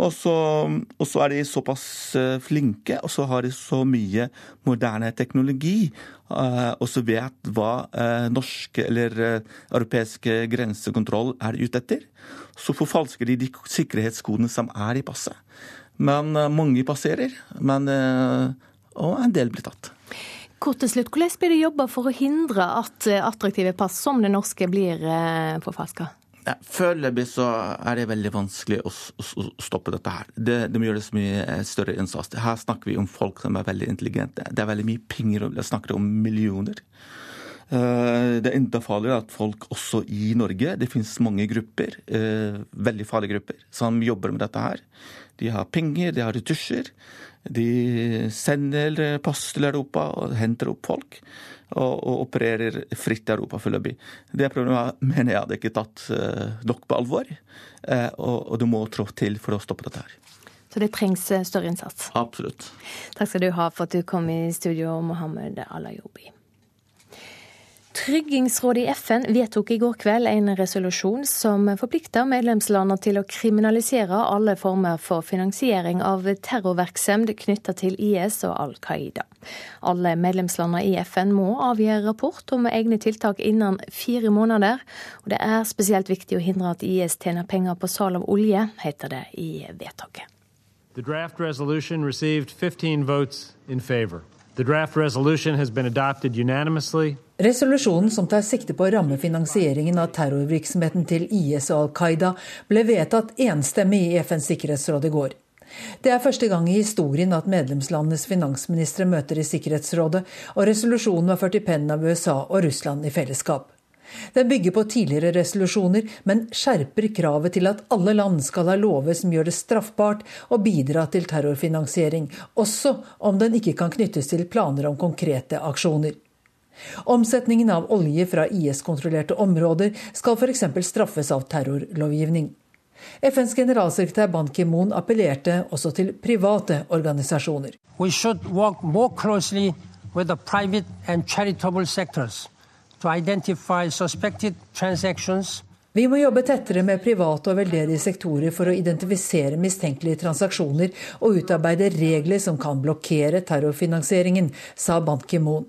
Og så, og så, er de såpass eh, flinke, og så har de så mye moderne teknologi, eh, og så vet hva eh, norske eller europeiske grensekontroll er ute etter. Så forfalsker de de sikkerhetskodene som er i passet. Men mange passerer, men, og en del blir tatt. Kort til slutt, Hvordan blir det jobba for å hindre at attraktive pass som det norske blir forfalska? Foreløpig så er det veldig vanskelig å, å, stoppe dette her. Det, det, må gjøres mye eh, større innsats. Her snakker vi om folk som er veldig intelligente. Det er veldig mye penger, vi snakker om millioner. Eh, det er enda farligere at folk også i Norge Det finnes mange grupper, eh, veldig farlige grupper, som jobber med dette her. De har penger, de har ressurser. De sender pass til Europa og henter opp folk og, og opererer fritt i Europa foreløpig. Det problemet mener jeg hadde ikke tatt uh, nok på alvor, uh, og, og det må trå til for å stoppe dette her. Så det trengs større innsats. Absolutt. Takk skal du ha for at du kom i studio, Mohammed Alayobi. Tryggingsrådet i FN vedtok i går kveld en resolusjon som forplikter medlemslandene til å kriminalisere alle former for finansiering av terrorvirksomhet knytta til IS og Al Qaida. Alle medlemslandene i FN må avgi rapport om egne tiltak innen fire måneder. Og det er spesielt viktig å hindre at IS tjener penger på salg av olje, heter det i vedtaket. The draft resolution received 15 votes in favor. Resolusjonen som tar sikte på å ramme finansieringen av terrorvirksomheten til IS og Al Qaida, ble vedtatt enstemmig i FNs sikkerhetsråd i går. Det er første gang i historien at medlemslandenes finansministre møter i Sikkerhetsrådet, og resolusjonen var ført i pennen av USA og Russland i fellesskap. Den bygger på tidligere resolusjoner, men skjerper kravet til at alle land skal ha lover som gjør det straffbart å bidra til terrorfinansiering, også om den ikke kan knyttes til planer om konkrete aksjoner. Omsetningen av olje fra IS-kontrollerte områder skal f.eks. straffes av terrorlovgivning. FNs generalsekretær Ban Ki-moon appellerte også til private organisasjoner. We should work more closely with private and charitable sectors vi må jobbe tettere med private og veldedige sektorer for å identifisere mistenkelige transaksjoner og utarbeide regler som kan blokkere terrorfinansieringen, sa Ban Ki-moon.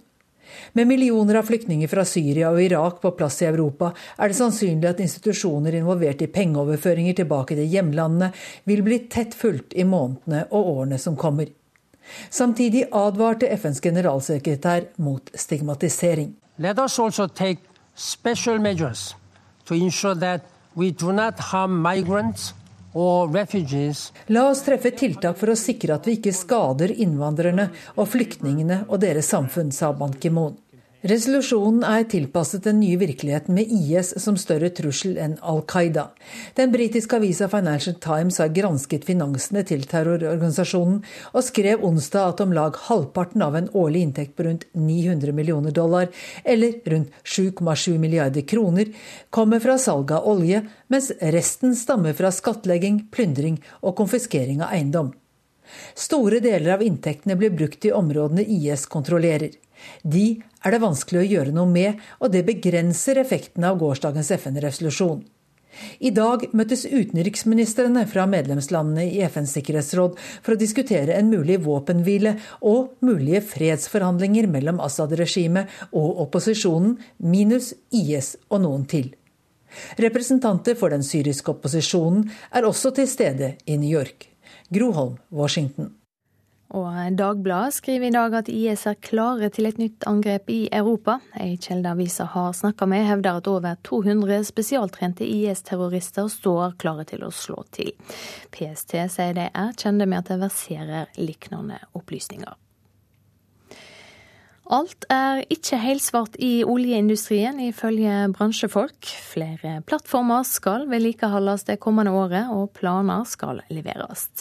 Med millioner av flyktninger fra Syria og Irak på plass i Europa, er det sannsynlig at institusjoner involvert i pengeoverføringer tilbake til hjemlandene vil bli tett fulgt i månedene og årene som kommer. Samtidig advarte FNs generalsekretær mot stigmatisering. Let us also take special measures to ensure that we do not harm migrants La oss treffe tiltak for å sikre at vi ikke skader innvandrerne og flyktningene og deres samfunn, sa Ban Ki-moon. Resolusjonen er tilpasset den nye virkeligheten med IS som større trussel enn Al Qaida. Den britiske avisa Financial Times har gransket finansene til terrororganisasjonen, og skrev onsdag at om lag halvparten av en årlig inntekt på rundt 900 millioner dollar, eller rundt 7,7 milliarder kroner, kommer fra salg av olje, mens resten stammer fra skattlegging, plyndring og konfiskering av eiendom. Store deler av inntektene blir brukt i områdene IS kontrollerer. De er det vanskelig å gjøre noe med, og det begrenser effekten av gårsdagens FN-resolusjon. I dag møttes utenriksministrene fra medlemslandene i FNs sikkerhetsråd for å diskutere en mulig våpenhvile og mulige fredsforhandlinger mellom Assad-regimet og opposisjonen, minus IS og noen til. Representanter for den syriske opposisjonen er også til stede i New York. Groholm, Washington. Og Dagbladet skriver i dag at IS er klare til et nytt angrep i Europa. Ei kjelde avisa har snakka med, hevder at over 200 spesialtrente IS-terrorister står klare til å slå til. PST sier de er kjente med at det verserer lignende opplysninger. Alt er ikke helsvart i oljeindustrien, ifølge bransjefolk. Flere plattformer skal vedlikeholdes det kommende året, og planer skal leveres.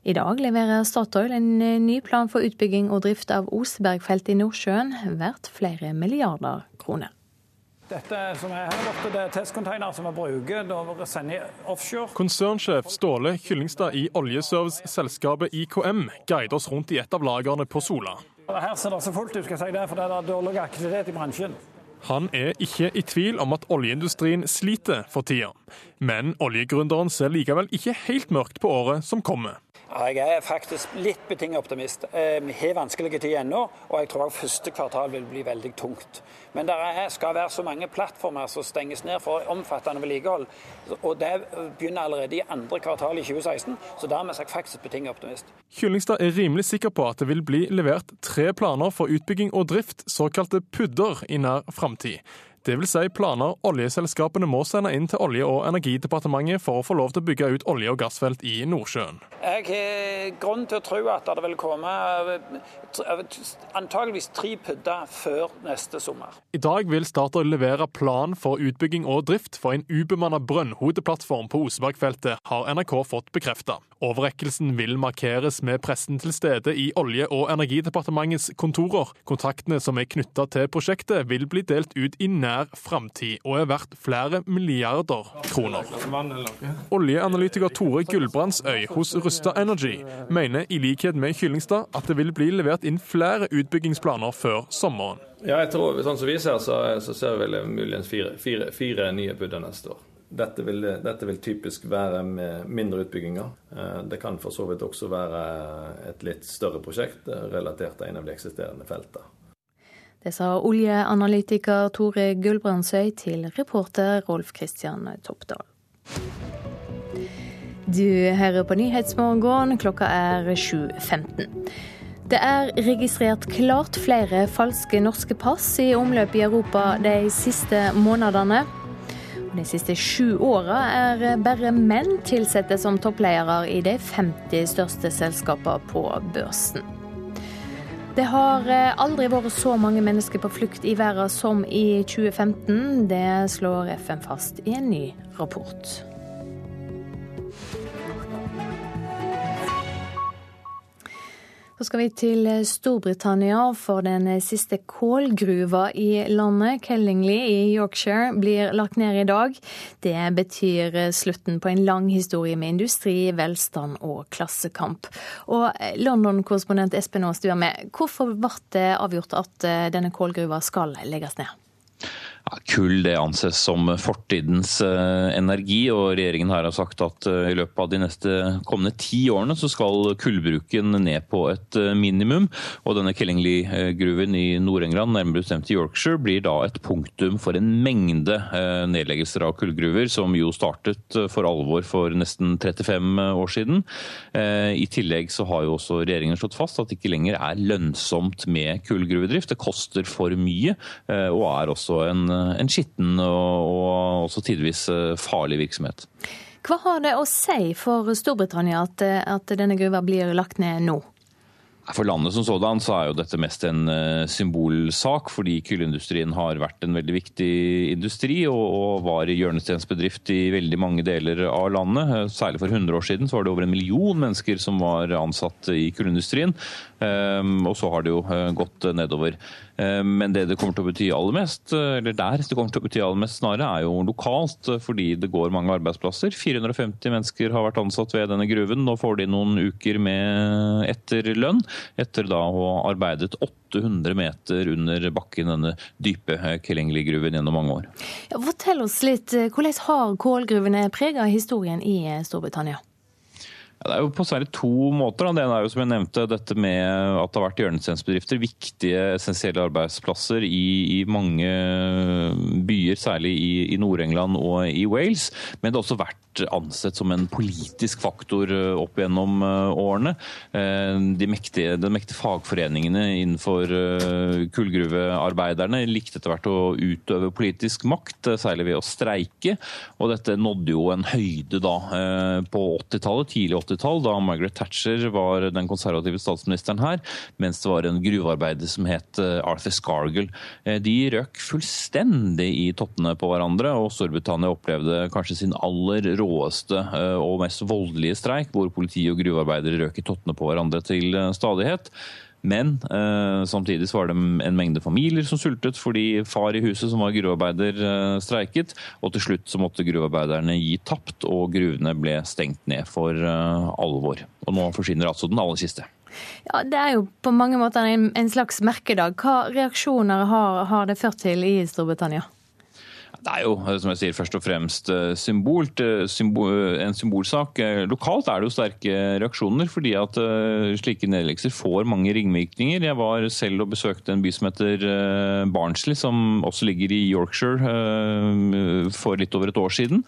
I dag leverer Statoil en eh, ny plan for utbygging og drift av Osebergfeltet i Nordsjøen, verdt flere milliarder kroner. Dette som er her borte, det er testcontainer som vi bruker når vi sender offshore. Konsernsjef Ståle Kyllingstad i oljeserviceselskapet IKM guider oss rundt i et av lagrene på Sola. Her ser det så fullt ut, skal jeg si det, for det er dårlig aktivitet i bransjen. Han er ikke i tvil om at oljeindustrien sliter for tida. Men oljegründeren ser likevel ikke helt mørkt på året som kommer. Jeg er faktisk litt betinget optimist. Vi har vanskelige tider ennå, og jeg tror første kvartal vil bli veldig tungt. Men det skal være så mange plattformer som stenges ned for omfattende vedlikehold. Og det begynner allerede i andre kvartal i 2016, så dermed er jeg faktisk betinget optimist. Kyllingstad er rimelig sikker på at det vil bli levert tre planer for utbygging og drift, såkalte PUD-er, i nær framtid. Det vil si planer oljeselskapene må sende inn til Olje- og energidepartementet for å få lov til å bygge ut olje- og gassfelt i Nordsjøen. Jeg har grunn til å tro at det vil komme antageligvis tre pudder før neste sommer. I dag vil Statoil levere plan for utbygging og drift for en ubemanna brønnhodeplattform på Osebergfeltet, har NRK fått bekrefta. Overrekkelsen vil markeres med pressen til stede i Olje- og energidepartementets kontorer. Kontraktene som er knytta til prosjektet vil bli delt ut i nær nær framtid og er verdt flere milliarder kroner. Oljeanalytiker Tore Gulbrandsøy hos Rusta Energy mener i likhet med Kyllingstad at det vil bli levert inn flere utbyggingsplaner før sommeren. Ja, jeg tror, sånn som vi ser, så, så ser vi muligens fire, fire, fire nye PUD-er neste år. Dette vil, dette vil, typisk være med mindre utbygginger. Eh, det kan for så vidt også være et litt større prosjekt eh, relatert til en av de eksisterende feltene. Det sa oljeanalytiker Tore Gulbrandsøy til reporter Rolf Kristian Toppdal. Du hører på Nyhetsmorgen, klokka er 7.15. Det er registrert klart flere falske norske pass i omløp i Europa de siste månedene. De siste sju åra er bare menn tilsatte som toppledere i de 50 største selskapene på børsen. Det har aldri vært så mange mennesker på flukt i verden som i 2015. Det slår FN fast i en ny rapport. Så skal vi til Storbritannia, for den siste kålgruva i landet, Kellingley i Yorkshire, blir lagt ned i dag. Det betyr slutten på en lang historie med industri, velstand og klassekamp. Og London-korrespondent Espen Aas, du er med. Hvorfor ble det avgjort at denne kålgruva skal legges ned? Kull det anses som fortidens energi, og regjeringen her har sagt at i løpet av de neste kommende ti årene så skal kullbruken ned på et minimum. Og denne Kellingley-gruven i Nord-England, nærmere bestemt i Yorkshire, blir da et punktum for en mengde nedleggelser av kullgruver, som jo startet for alvor for nesten 35 år siden. I tillegg så har jo også regjeringen slått fast at det ikke lenger er lønnsomt med kullgruvedrift. Det koster for mye, og er også en en skitten og, og også tidvis farlig virksomhet. Hva har det å si for Storbritannia at, at denne gruva blir lagt ned nå? For landet som sådan så er jo dette mest en symbolsak, fordi kullindustrien har vært en veldig viktig industri og, og var hjørnestensbedrift i veldig mange deler av landet. Særlig for 100 år siden så var det over en million mennesker som var ansatt i kullindustrien. Og så har det jo gått nedover. Men det det kommer til å bety aller mest, eller der det kommer til å bety aller mest snarere, er jo lokalt, fordi det går mange arbeidsplasser. 450 mennesker har vært ansatt ved denne gruven. Nå får de noen uker med etterlønn, etter da å ha arbeidet 800 meter under bakken, denne dype Kellingli-gruven gjennom mange år. Ja, fortell oss litt, hvordan har kålgruvene prega historien i Storbritannia? Det er jo på særlig to måter. Det ene er jo som jeg nevnte, dette med at det har vært hjørnestensbedrifter. Viktige, essensielle arbeidsplasser i, i mange byer, særlig i, i Nord-England og i Wales. Men det har også vært ansett som en politisk faktor opp gjennom årene. De mektige, de mektige fagforeningene innenfor kullgruvearbeiderne likte etter hvert å utøve politisk makt, særlig ved å streike. Og dette nådde jo en høyde da på 80-tallet, tidlig 80-tall, da Margaret Thatcher var den konservative statsministeren her, mens det var en gruvearbeider som het Arthur Scargill. De røk fullstendig i tottene på hverandre, og Storbritannia opplevde kanskje sin aller råeste og mest voldelige streik, hvor politi og gruvearbeidere røk i tottene på hverandre til stadighet. Men eh, samtidig så var det en mengde familier som sultet fordi far i huset som var gruvearbeider eh, streiket. Og til slutt så måtte gruvearbeiderne gi tapt, og gruvene ble stengt ned for eh, alvor. Og nå forsvinner altså den aller siste. Ja, Det er jo på mange måter en, en slags merkedag. Hva reaksjoner har, har det ført til i Storbritannia? Det er jo som jeg sier, først og fremst symbolt, symbol, en symbolsak. Lokalt er det jo sterke reaksjoner, fordi at slike nedleggelser får mange ringvirkninger. Jeg var selv og besøkte en by som heter Barnsley, som også ligger i Yorkshire for litt over et år siden.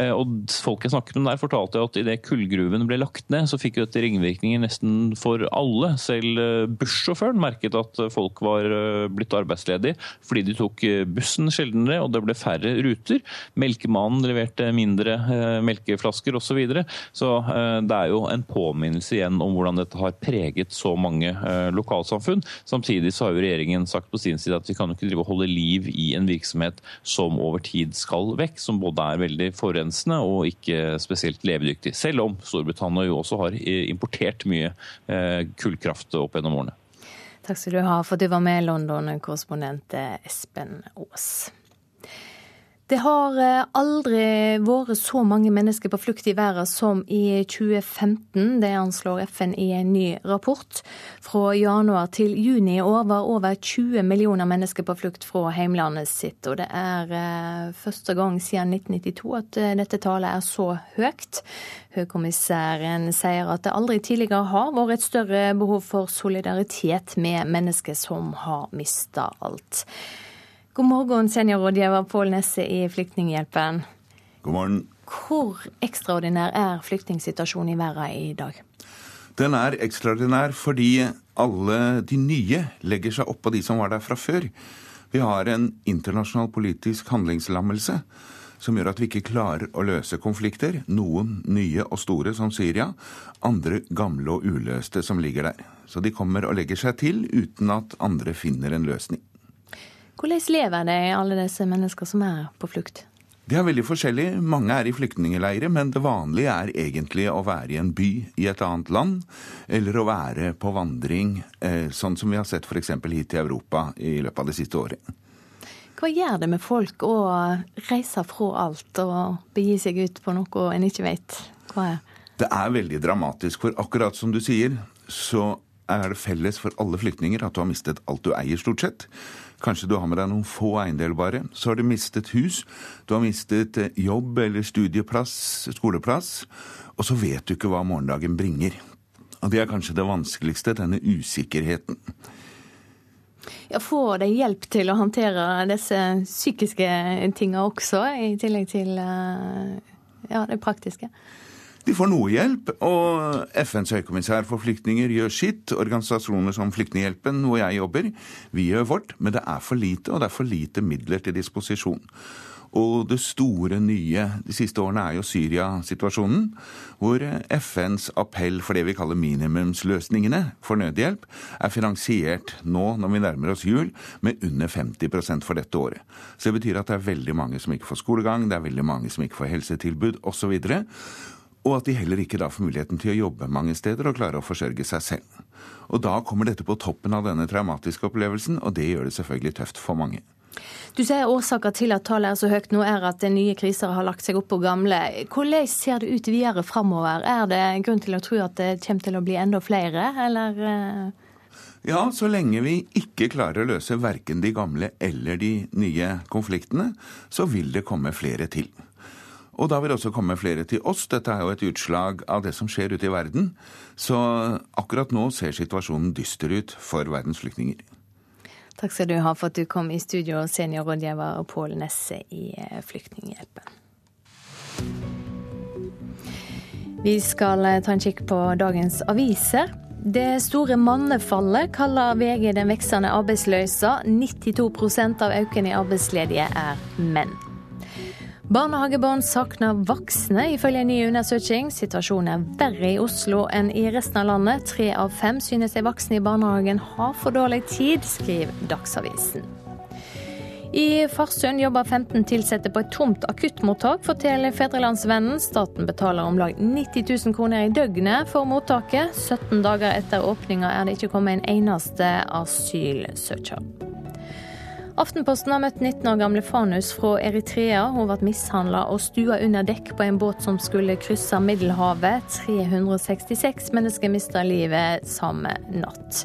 Og Folk jeg snakket med der, fortalte at idet kullgruven ble lagt ned, så fikk dette ringvirkninger nesten for alle. Selv bussjåføren merket at folk var blitt arbeidsledige fordi de tok bussen sjeldnere, og det ble færre færre ruter. Melkemannen leverte mindre melkeflasker osv. Så, videre. så det er jo en påminnelse igjen om hvordan dette har preget så mange lokalsamfunn. Samtidig så har jo regjeringen sagt på sin side at vi kan jo ikke drive og holde liv i en virksomhet som over tid skal vekk, som både er veldig forurensende og ikke spesielt levedyktig. Selv om Storbritannia jo også har importert mye kullkraft opp gjennom årene. Takk skal du ha for at du var med, London-korrespondent Espen Aas. Det har eh, aldri vært så mange mennesker på flukt i verden som i 2015. Det anslår FN i en ny rapport. Fra januar til juni i år var over 20 millioner mennesker på flukt fra heimlandet sitt. Og det er eh, første gang siden 1992 at eh, dette tallet er så høyt. Høykommissæren sier at det aldri tidligere har vært et større behov for solidaritet med mennesker som har mista alt. God morgen, seniorrådgiver Pål Nesse i Flyktninghjelpen. God morgen. Hvor ekstraordinær er flyktningsituasjonen i verden i dag? Den er ekstraordinær fordi alle de nye legger seg oppå de som var der fra før. Vi har en internasjonal politisk handlingslammelse som gjør at vi ikke klarer å løse konflikter. Noen nye og store, som Syria. Andre gamle og uløste som ligger der. Så de kommer og legger seg til uten at andre finner en løsning. Hvordan lever det alle disse mennesker som er på flukt? Det er veldig forskjellig. Mange er i flyktningleirer, men det vanlige er egentlig å være i en by i et annet land, eller å være på vandring, eh, sånn som vi har sett f.eks. hit til Europa i løpet av det siste året. Hva gjør det med folk å reise fra alt og begi seg ut på noe en ikke vet hva er? Det er veldig dramatisk, for akkurat som du sier, så er det felles for alle flyktninger at du har mistet alt du eier, stort sett. Kanskje du har med deg noen få eiendeler bare. Så har du mistet hus, du har mistet eh, jobb eller studieplass, skoleplass. Og så vet du ikke hva morgendagen bringer. Og det er kanskje det vanskeligste, denne usikkerheten. Ja, Får de hjelp til å håndtere disse psykiske tinga også, i tillegg til eh, ja, det praktiske? De får noe hjelp, og FNs høykommissær for flyktninger gjør sitt. Organisasjoner som Flyktninghjelpen, hvor jeg jobber, vi gjør vårt. Men det er for lite, og det er for lite midler til disposisjon. Og det store nye de siste årene er jo Syria-situasjonen, hvor FNs appell for det vi kaller minimumsløsningene for nødhjelp, er finansiert nå når vi nærmer oss jul, med under 50% for dette året. Så det betyr at det er veldig mange som ikke får skolegang, det er veldig mange som ikke får helsetilbud osv. Og at de heller ikke da får muligheten til å jobbe mange steder og klare å forsørge seg selv. Og da kommer dette på toppen av denne traumatiske opplevelsen, og det gjør det selvfølgelig tøft for mange. Du sier årsaker til at tallet er så høyt nå er at nye kriser har lagt seg opp på gamle. Hvordan ser det ut videre framover? Er det grunn til å tro at det kommer til å bli enda flere, eller? Eh? Ja, så lenge vi ikke klarer å løse verken de gamle eller de nye konfliktene, så vil det komme flere til. Og da vil også komme flere til oss. Dette er jo et utslag av det som skjer ute i verden. Så akkurat nå ser situasjonen dyster ut for verdens flyktninger. Takk skal du ha for at du kom i studio, seniorrådgiver Pål Nesse i eh, Flyktninghjelpen. Vi skal eh, ta en kikk på dagens aviser. Det store mannefallet kaller VG den veksende arbeidsløsa. 92% av økningen i arbeidsledige er menn. Barnehagebarn savner voksne, ifølge en ny undersøking. Situasjonen er verre i Oslo enn i resten av landet. Tre av fem synes de voksne i barnehagen har for dårlig tid, skriver Dagsavisen. I Farsund jobber 15 ansatte på et tomt akuttmottak, forteller Fedrelandsvennen. Staten betaler om lag 90 000 kroner i døgnet for mottaket. 17 dager etter åpninga er det ikke kommet en eneste asylsøker. Aftenposten har møtt 19 år gamle Fanus fra Eritrea. Hun ble mishandla og stua under dekk på en båt som skulle krysse Middelhavet. 366 mennesker mista livet samme natt.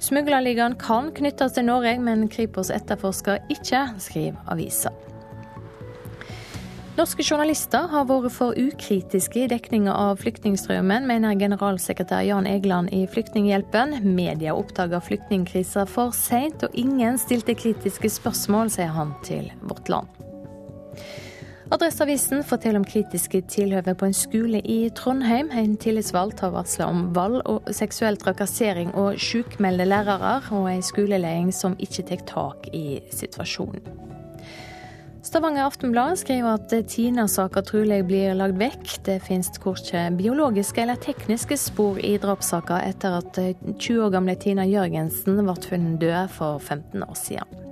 Smuglerligaen kan knyttes til Norge, men Kripos etterforsker ikke, skriver avisa. Norske journalister har vært for ukritiske i dekninga av flyktningstrømmen, mener generalsekretær Jan Egeland i Flyktninghjelpen. Media oppdaga flyktningkrisa for seint, og ingen stilte kritiske spørsmål, sier han til Vårt Land. Adresseavisen forteller om kritiske tilhøve på en skole i Trondheim. En tillitsvalgt har varsla om vold og seksuell trakassering og sjukmeldte lærere, og ei skoleleding som ikke tar tak i situasjonen. Stavanger Aftenblad skriver at Tina-saka trolig blir lagd vekk. Det finnes korkje biologiske eller tekniske spor i drapssaka etter at 20 år gamle Tina Jørgensen ble funnet død for 15 år siden.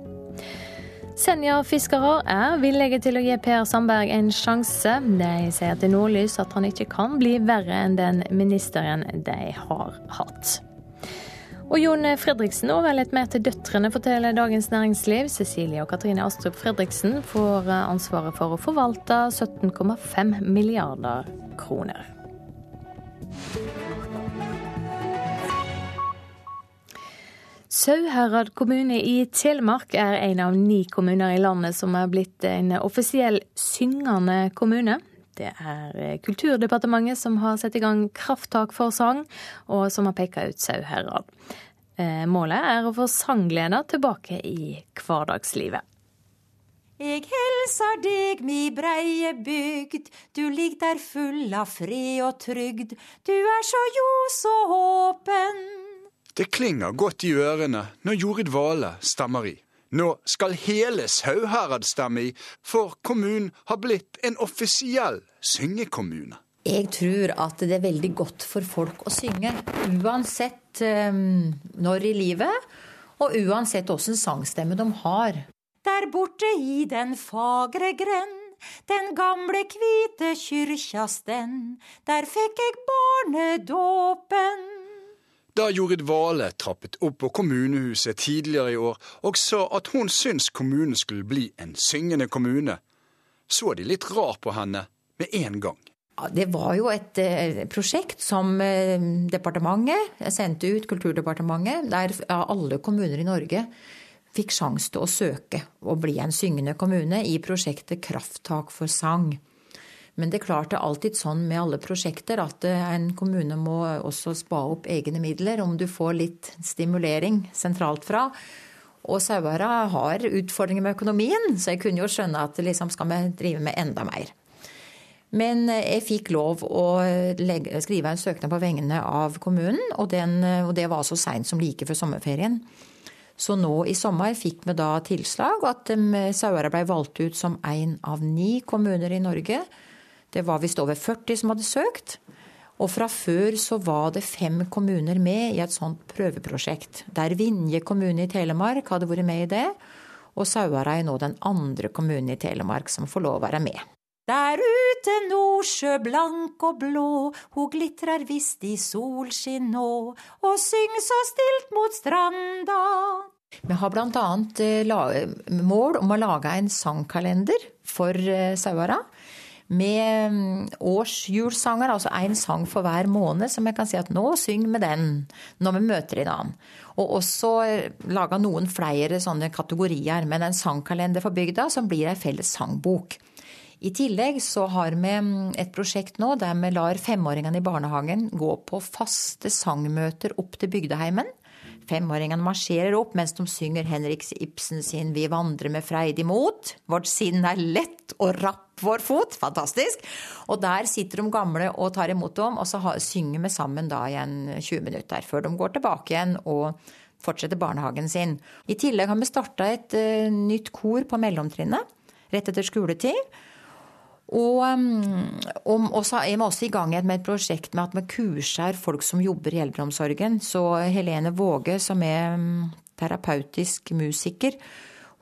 Senja-fiskere er villige til å gi Per Sandberg en sjanse. De sier til Nordlys at han ikke kan bli verre enn den ministeren de har hatt. Og Jon Fredriksen overlater mer til døtrene, forteller Dagens Næringsliv. Cecilie og Katrine Astrup Fredriksen får ansvaret for å forvalte 17,5 milliarder kroner. Sauherad kommune i Telemark er en av ni kommuner i landet som er blitt en offisiell syngende kommune. Det er Kulturdepartementet som har satt i gang krafttak for sang, og som har peka ut Sauherad. Eh, målet er å få sanggleda tilbake i hverdagslivet. Eg helsar deg, mi breie bygd, du ligg der full av fred og trygd, du er så ljos og åpen. Det klinger godt i ørene når Jorid Vale stemmer i. Nå skal hele Sauherad stemme i, for kommunen har blitt en offisiell syngekommune. Jeg tror at det er veldig godt for folk å synge, uansett um, når i livet, og uansett åssen sangstemme de har. Der borte i den fagre grend, den gamle kvite kyrkja stend, der fikk jeg barnedåpen. Da Jorid Vale trappet opp på kommunehuset tidligere i år og sa at hun syntes kommunen skulle bli en syngende kommune, så de litt rar på henne med en gang. Det var jo et eh, prosjekt som eh, departementet sendte ut, Kulturdepartementet, der alle kommuner i Norge fikk sjanse til å søke og bli en syngende kommune i prosjektet Krafttak for sang. Men det er klart det er alltid sånn med alle prosjekter at eh, en kommune må også spa opp egne midler om du får litt stimulering sentralt fra. Og Sauherad har utfordringer med økonomien, så jeg kunne jo skjønne at liksom skal vi drive med enda mer. Men eh, jeg fikk lov å legge, skrive en søknad på vegne av kommunen, og, den, og det var så seint som like før sommerferien. Så nå i sommer fikk vi da tilslag, at Sauherad ble valgt ut som én av ni kommuner i Norge det var visst over 40 som hadde søkt. Og fra før så var det fem kommuner med i et sånt prøveprosjekt. Der Vinje kommune i Telemark hadde vært med i det. Og Sauherad er nå den andre kommunen i Telemark som får lov å være med. Der ute Nordsjø blank og blå, ho glitrar visst i solskinn nå, og syng så stilt mot stranda. Vi har annet eh, mål om å lage en sangkalender for eh, Sauherad med årsjulsanger, altså én sang for hver måned, som jeg kan si at nå syng med den når vi møter en annen. Og også eh, laga noen flere sånne kategorier, med en sangkalender for bygda som blir ei felles sangbok. I tillegg så har vi mm, et prosjekt nå der vi lar femåringene i barnehagen gå på faste sangmøter opp til bygdeheimen. Femåringene marsjerer opp mens de synger Henrik Ibsen sin 'Vi vandrer med freidig mot'. Vårt sinn er lett og rapp vår fot. Fantastisk. Og der sitter de gamle og tar imot dem, og så synger vi sammen da igjen 20 minutter før de går tilbake igjen og fortsetter barnehagen sin. I tillegg har vi starta et uh, nytt kor på mellomtrinnet rett etter skoletid. Og, um, og, og, så er vi også i gang med et prosjekt med at vi kurser folk som jobber i eldreomsorgen. Så Helene Våge, som er um, terapeutisk musiker,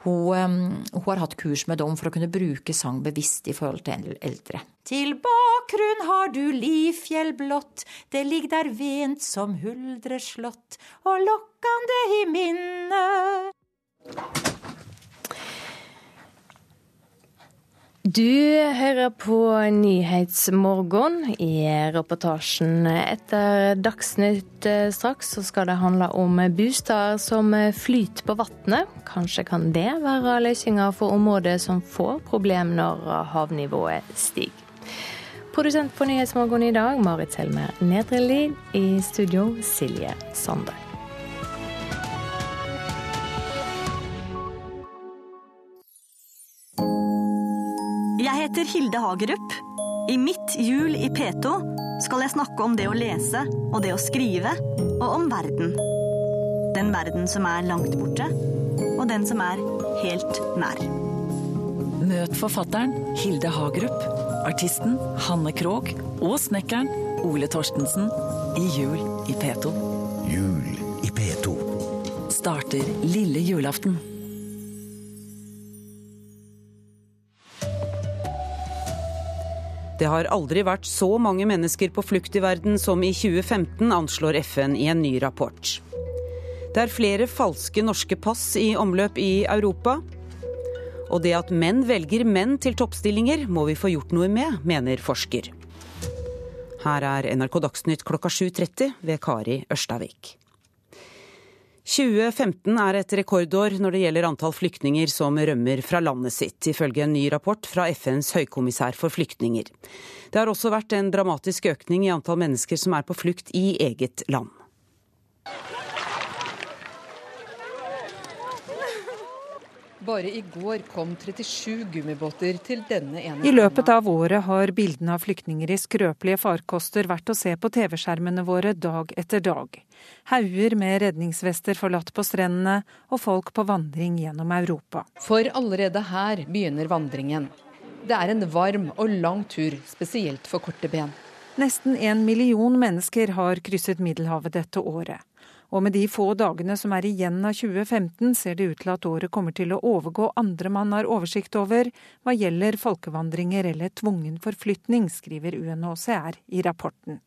hun, um, hun, har hatt kurs med dem for å kunne bruke sang bevisst i forhold til eldre. Til bakgrunn har du Lifjell blått, det ligger der vent som huldre slott, og lokkande i minnet. Du hører på Nyhetsmorgen. I reportasjen etter Dagsnytt eh, straks så skal det handle om bosteder som flyter på vannet. Kanskje kan det være løsninga for områder som får problem når havnivået stiger. Produsent på Nyhetsmorgen i dag, Marit Selmer Nedrelid. I studio, Silje Sande. Jeg heter Hilde Hagerup. I mitt Jul i P2 skal jeg snakke om det å lese og det å skrive, og om verden. Den verden som er langt borte, og den som er helt nær. Møt forfatteren Hilde Hagerup, artisten Hanne Krogh og snekkeren Ole Torstensen i Jul i P2. Jul i P2. Starter lille julaften. Det har aldri vært så mange mennesker på flukt i verden som i 2015, anslår FN i en ny rapport. Det er flere falske norske pass i omløp i Europa. Og det at menn velger menn til toppstillinger, må vi få gjort noe med, mener forsker. Her er NRK Dagsnytt klokka 7.30 ved Kari Ørstavik. 2015 er et rekordår når det gjelder antall flyktninger som rømmer fra landet sitt, ifølge en ny rapport fra FNs høykommissær for flyktninger. Det har også vært en dramatisk økning i antall mennesker som er på flukt i eget land. Bare i går kom 37 gummibåter til denne ene I løpet av året har bildene av flyktninger i skrøpelige farkoster vært å se på TV-skjermene våre dag etter dag. Hauger med redningsvester forlatt på strendene, og folk på vandring gjennom Europa. For allerede her begynner vandringen. Det er en varm og lang tur, spesielt for korte ben. Nesten en million mennesker har krysset Middelhavet dette året. Og med de få dagene som er igjen av 2015, ser det ut til at året kommer til å overgå andre man har oversikt over hva gjelder folkevandringer eller tvungen forflytning, skriver UNHCR i rapporten.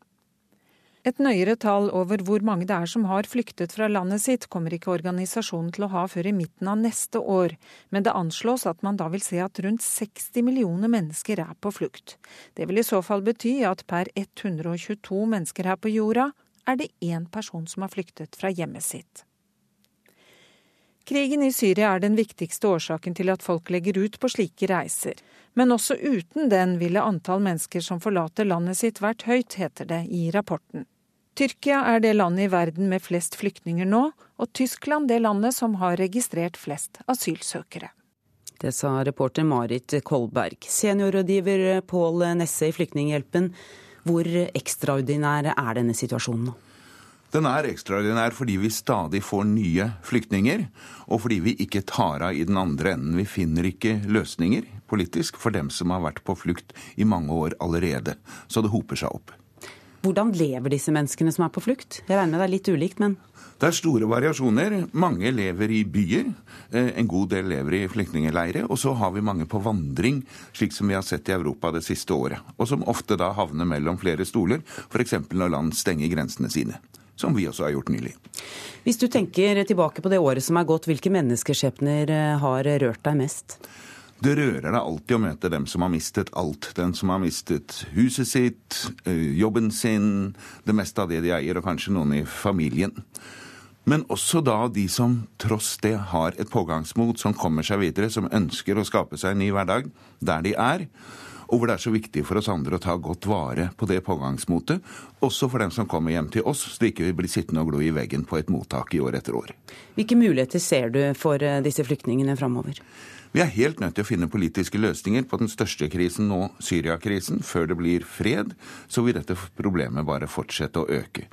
Et nøyere tall over hvor mange det er som har flyktet fra landet sitt, kommer ikke organisasjonen til å ha før i midten av neste år, men det anslås at man da vil se at rundt 60 millioner mennesker er på flukt. Det vil i så fall bety at per 122 mennesker her på jorda er det én person som har flyktet fra hjemmet sitt. Krigen i Syria er den viktigste årsaken til at folk legger ut på slike reiser. Men også uten den ville antall mennesker som forlater landet sitt vært høyt, heter det i rapporten. Tyrkia er det landet i verden med flest flyktninger nå, og Tyskland det landet som har registrert flest asylsøkere. Det sa reporter Marit Kolberg. Seniorrådgiver Pål Nesse i Flyktninghjelpen. Hvor ekstraordinær er denne situasjonen nå? Den er ekstraordinær fordi vi stadig får nye flyktninger, og fordi vi ikke tar av i den andre enden. Vi finner ikke løsninger politisk for dem som har vært på flukt i mange år allerede. Så det hoper seg opp. Hvordan lever disse menneskene som er på flukt? Jeg regner med det er litt ulikt, men det er store variasjoner. Mange lever i byer, eh, en god del lever i flyktningleirer. Og så har vi mange på vandring, slik som vi har sett i Europa det siste året. Og som ofte da havner mellom flere stoler, f.eks. når land stenger grensene sine. Som vi også har gjort nylig. Hvis du tenker tilbake på det året som er gått, hvilke menneskeskjebner eh, har rørt deg mest? Det rører deg alltid å møte dem som har mistet alt. Den som har mistet huset sitt, jobben sin, det meste av det de eier, og kanskje noen i familien. Men også da de som tross det har et pågangsmot, som kommer seg videre, som ønsker å skape seg en ny hverdag der de er. Og hvor det er så viktig for oss andre å ta godt vare på det pågangsmotet. Også for dem som kommer hjem til oss, så de ikke vil bli sittende og glo i veggen på et mottak i år etter år. Hvilke muligheter ser du for disse flyktningene framover? Vi er helt nødt til å finne politiske løsninger på den største krisen nå, Syriakrisen. Før det blir fred, så vil dette problemet bare fortsette å øke.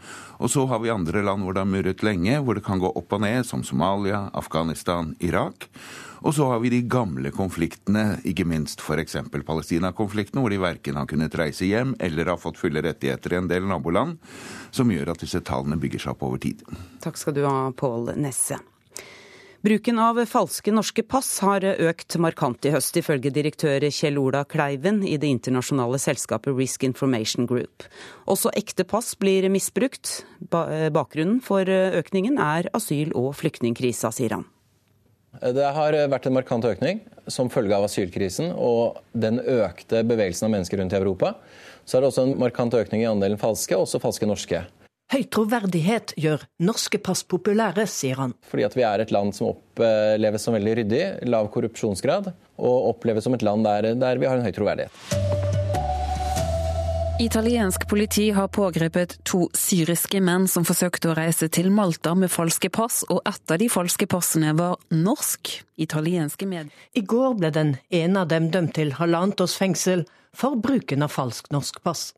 Og så har vi andre land hvor det har murret lenge, hvor det kan gå opp og ned, som Somalia, Afghanistan, Irak. Og så har vi de gamle konfliktene, ikke minst f.eks. Palestina-konflikten, hvor de verken har kunnet reise hjem eller har fått fulle rettigheter i en del naboland, som gjør at disse tallene bygger seg opp over tid. Takk skal du ha, Pål Nesse. Bruken av falske norske pass har økt markant i høst, ifølge direktør Kjell Ola Kleiven i det internasjonale selskapet Risk Information Group. Også ekte pass blir misbrukt. Bakgrunnen for økningen er asyl- og flyktningkrisa, sier han. Det har vært en markant økning som følge av asylkrisen og den økte bevegelsen av mennesker rundt i Europa. Så er det også en markant økning i andelen falske, også falske norske. Høy troverdighet gjør norske pass populære, sier han. Fordi at vi er et land som oppleves som veldig ryddig, lav korrupsjonsgrad, og oppleves som et land der, der vi har en høy troverdighet. Italiensk politi har pågrepet to syriske menn som forsøkte å reise til Malta med falske pass, og ett av de falske passene var norsk. Italienske med. I går ble den ene av dem dømt til halvannet års fengsel for bruken av falsk norsk pass.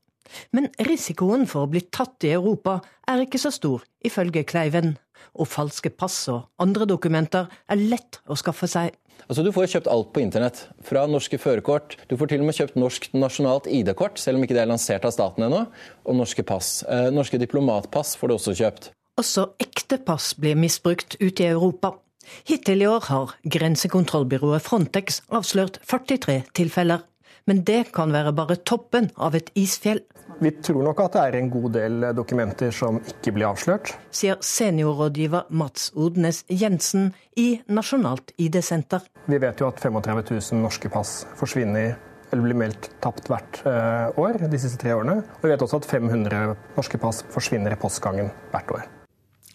Men risikoen for å bli tatt i Europa er ikke så stor, ifølge Kleiven. Og falske pass og andre dokumenter er lett å skaffe seg. Altså, du får kjøpt alt på internett. Fra norske førerkort. Du får til og med kjøpt norsk nasjonalt ID-kort, selv om ikke det er lansert av staten ennå. Og norske pass. Eh, norske diplomatpass får du også kjøpt. Også ekte pass blir misbrukt ute i Europa. Hittil i år har grensekontrollbyrået Frontex avslørt 43 tilfeller. Men det kan være bare toppen av et isfjell. Vi tror nok at det er en god del dokumenter som ikke blir avslørt. Sier seniorrådgiver Mats Odnes Jensen i Nasjonalt ID-senter. Vi vet jo at 35 000 norske pass forsvinner eller blir meldt tapt hvert eh, år de siste tre årene. Og vi vet også at 500 norske pass forsvinner i postgangen hvert år.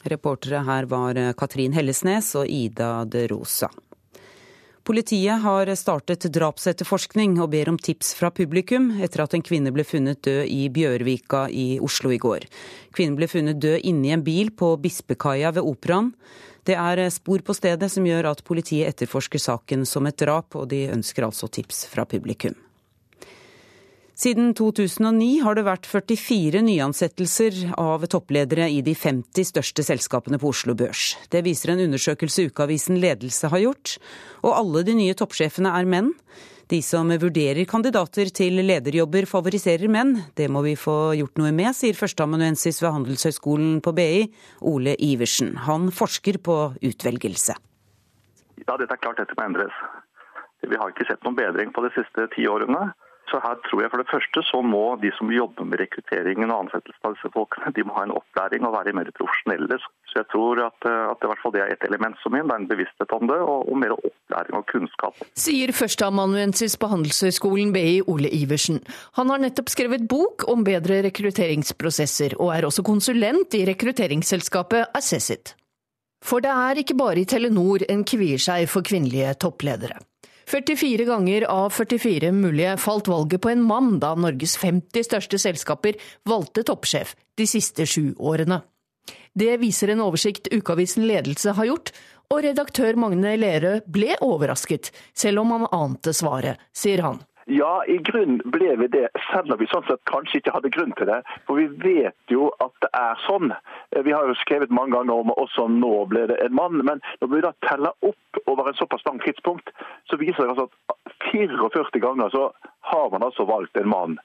Reportere her var Katrin Hellesnes og Ida de Rosa. Politiet har startet drapsetterforskning og ber om tips fra publikum etter at en kvinne ble funnet død i Bjørvika i Oslo i går. Kvinnen ble funnet død inni en bil på Bispekaia ved Operaen. Det er spor på stedet som gjør at politiet etterforsker saken som et drap, og de ønsker altså tips fra publikum. Siden 2009 har det vært 44 nyansettelser av toppledere i de 50 største selskapene på Oslo Børs. Det viser en undersøkelse ukeavisen Ledelse har gjort. Og alle de nye toppsjefene er menn. De som vurderer kandidater til lederjobber favoriserer menn. Det må vi få gjort noe med, sier førsteamanuensis ved Handelshøyskolen på BI, Ole Iversen. Han forsker på utvelgelse. Ja, dette er klart dette må endres. Vi har ikke sett noen bedring på de siste ti årene. Så her tror jeg for det første så må de som jobber med rekrutteringen og ansettelsen av disse folkene, de må ha en opplæring og være mer profesjonelle. Så jeg tror at, eh, at i hvert fall det er et element som min, det er en bevissthet om det, og, og mer opplæring og kunnskap. Sier førsteamanuensis på Handelshøyskolen BI Ole Iversen. Han har nettopp skrevet bok om bedre rekrutteringsprosesser, og er også konsulent i rekrutteringsselskapet Assessit. For det er ikke bare i Telenor en kvier seg for kvinnelige toppledere. 44 ganger av 44 mulige falt valget på en mann da Norges 50 største selskaper valgte toppsjef de siste sju årene. Det viser en oversikt ukeavisen Ledelse har gjort, og redaktør Magne Lerøe ble overrasket, selv om han ante svaret, sier han. Ja, i grunn ble vi det, selv om vi sånn sett kanskje ikke hadde grunn til det. For vi vet jo at det er sånn. Eh, vi har jo skrevet mange ganger om også nå ble det en mann. Men når vi da teller opp over en såpass lang tidspunkt, så viser det altså at 44 ganger så har man altså valgt en mann,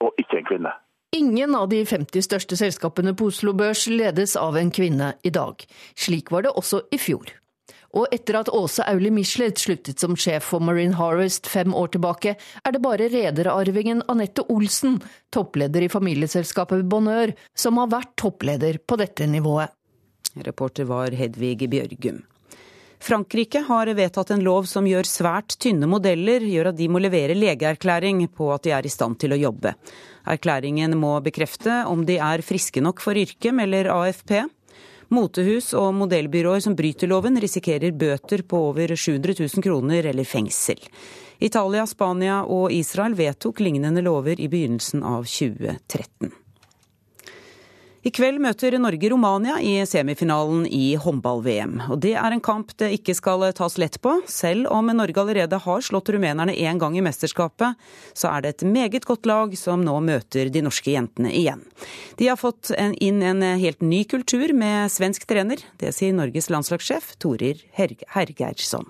og ikke en kvinne. Ingen av de 50 største selskapene på Oslo Børs ledes av en kvinne i dag. Slik var det også i fjor. Og etter at Åse Auli Michelet sluttet som sjef for Marine Harvest fem år tilbake, er det bare rederarvingen Anette Olsen, toppleder i familieselskapet Bonheur, som har vært toppleder på dette nivået. Reporter var Hedvig Bjørgum. Frankrike har vedtatt en lov som gjør svært tynne modeller gjør at de må levere legeerklæring på at de er i stand til å jobbe. Erklæringen må bekrefte om de er friske nok for yrket, melder AFP. Motehus og modellbyråer som bryter loven, risikerer bøter på over 700 000 kroner eller fengsel. Italia, Spania og Israel vedtok lignende lover i begynnelsen av 2013. I kveld møter Norge Romania i semifinalen i håndball-VM. Og Det er en kamp det ikke skal tas lett på. Selv om Norge allerede har slått rumenerne én gang i mesterskapet, så er det et meget godt lag som nå møter de norske jentene igjen. De har fått inn en helt ny kultur med svensk trener. Det sier Norges landslagssjef Torir Hergeirsson.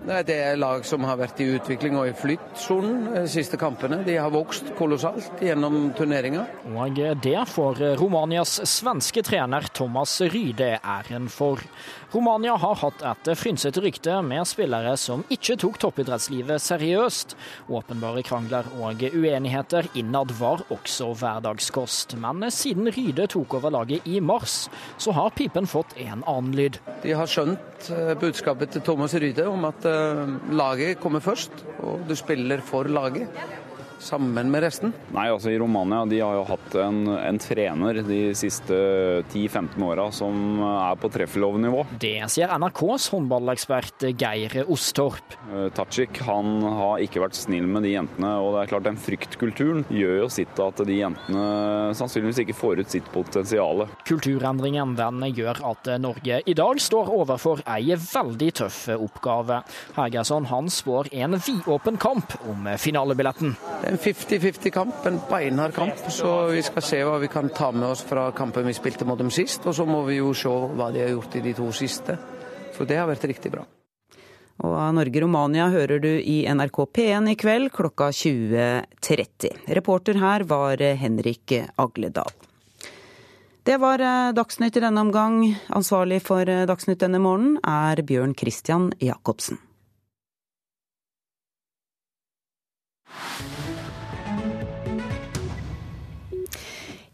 Det er lag som har vært i utvikling og i flyttsonen de siste kampene. De har vokst kolossalt gjennom turneringa. Og det får Romanias svenske trener Thomas Ryde æren for. Romania har hatt et frynsete rykte med spillere som ikke tok toppidrettslivet seriøst. Åpenbare krangler og uenigheter innad var også hverdagskost. Men siden Ryde tok over laget i mars, så har pipen fått en annen lyd. De har skjønt eh, budskapet til Thomas Ryde om at eh, laget kommer først, og du spiller for laget sammen med resten? Nei, altså I Romania de har jo hatt en, en trener de siste 10-15 åra som er på treffelovnivå. Det sier NRKs håndballekspert Geir Ostorp. Uh, Tajik han har ikke vært snill med de jentene. og det er klart Den fryktkulturen gjør jo sitt at de jentene sannsynligvis ikke får ut sitt potensial. Kulturendringen den gjør at Norge i dag står overfor ei veldig tøff oppgave. Hegerson han spår en vidåpen kamp om finalebilletten en 50-50-kamp, en beinhard kamp. Så vi skal se hva vi kan ta med oss fra kampen vi spilte mot dem sist. Og så må vi jo se hva de har gjort i de to siste. For det har vært riktig bra. Og Norge-Romania hører du i NRK P1 i kveld klokka 20.30. Reporter her var Henrik Agledal. Det var eh, Dagsnytt i denne omgang. Ansvarlig for eh, Dagsnytt denne morgenen er Bjørn Christian Jacobsen.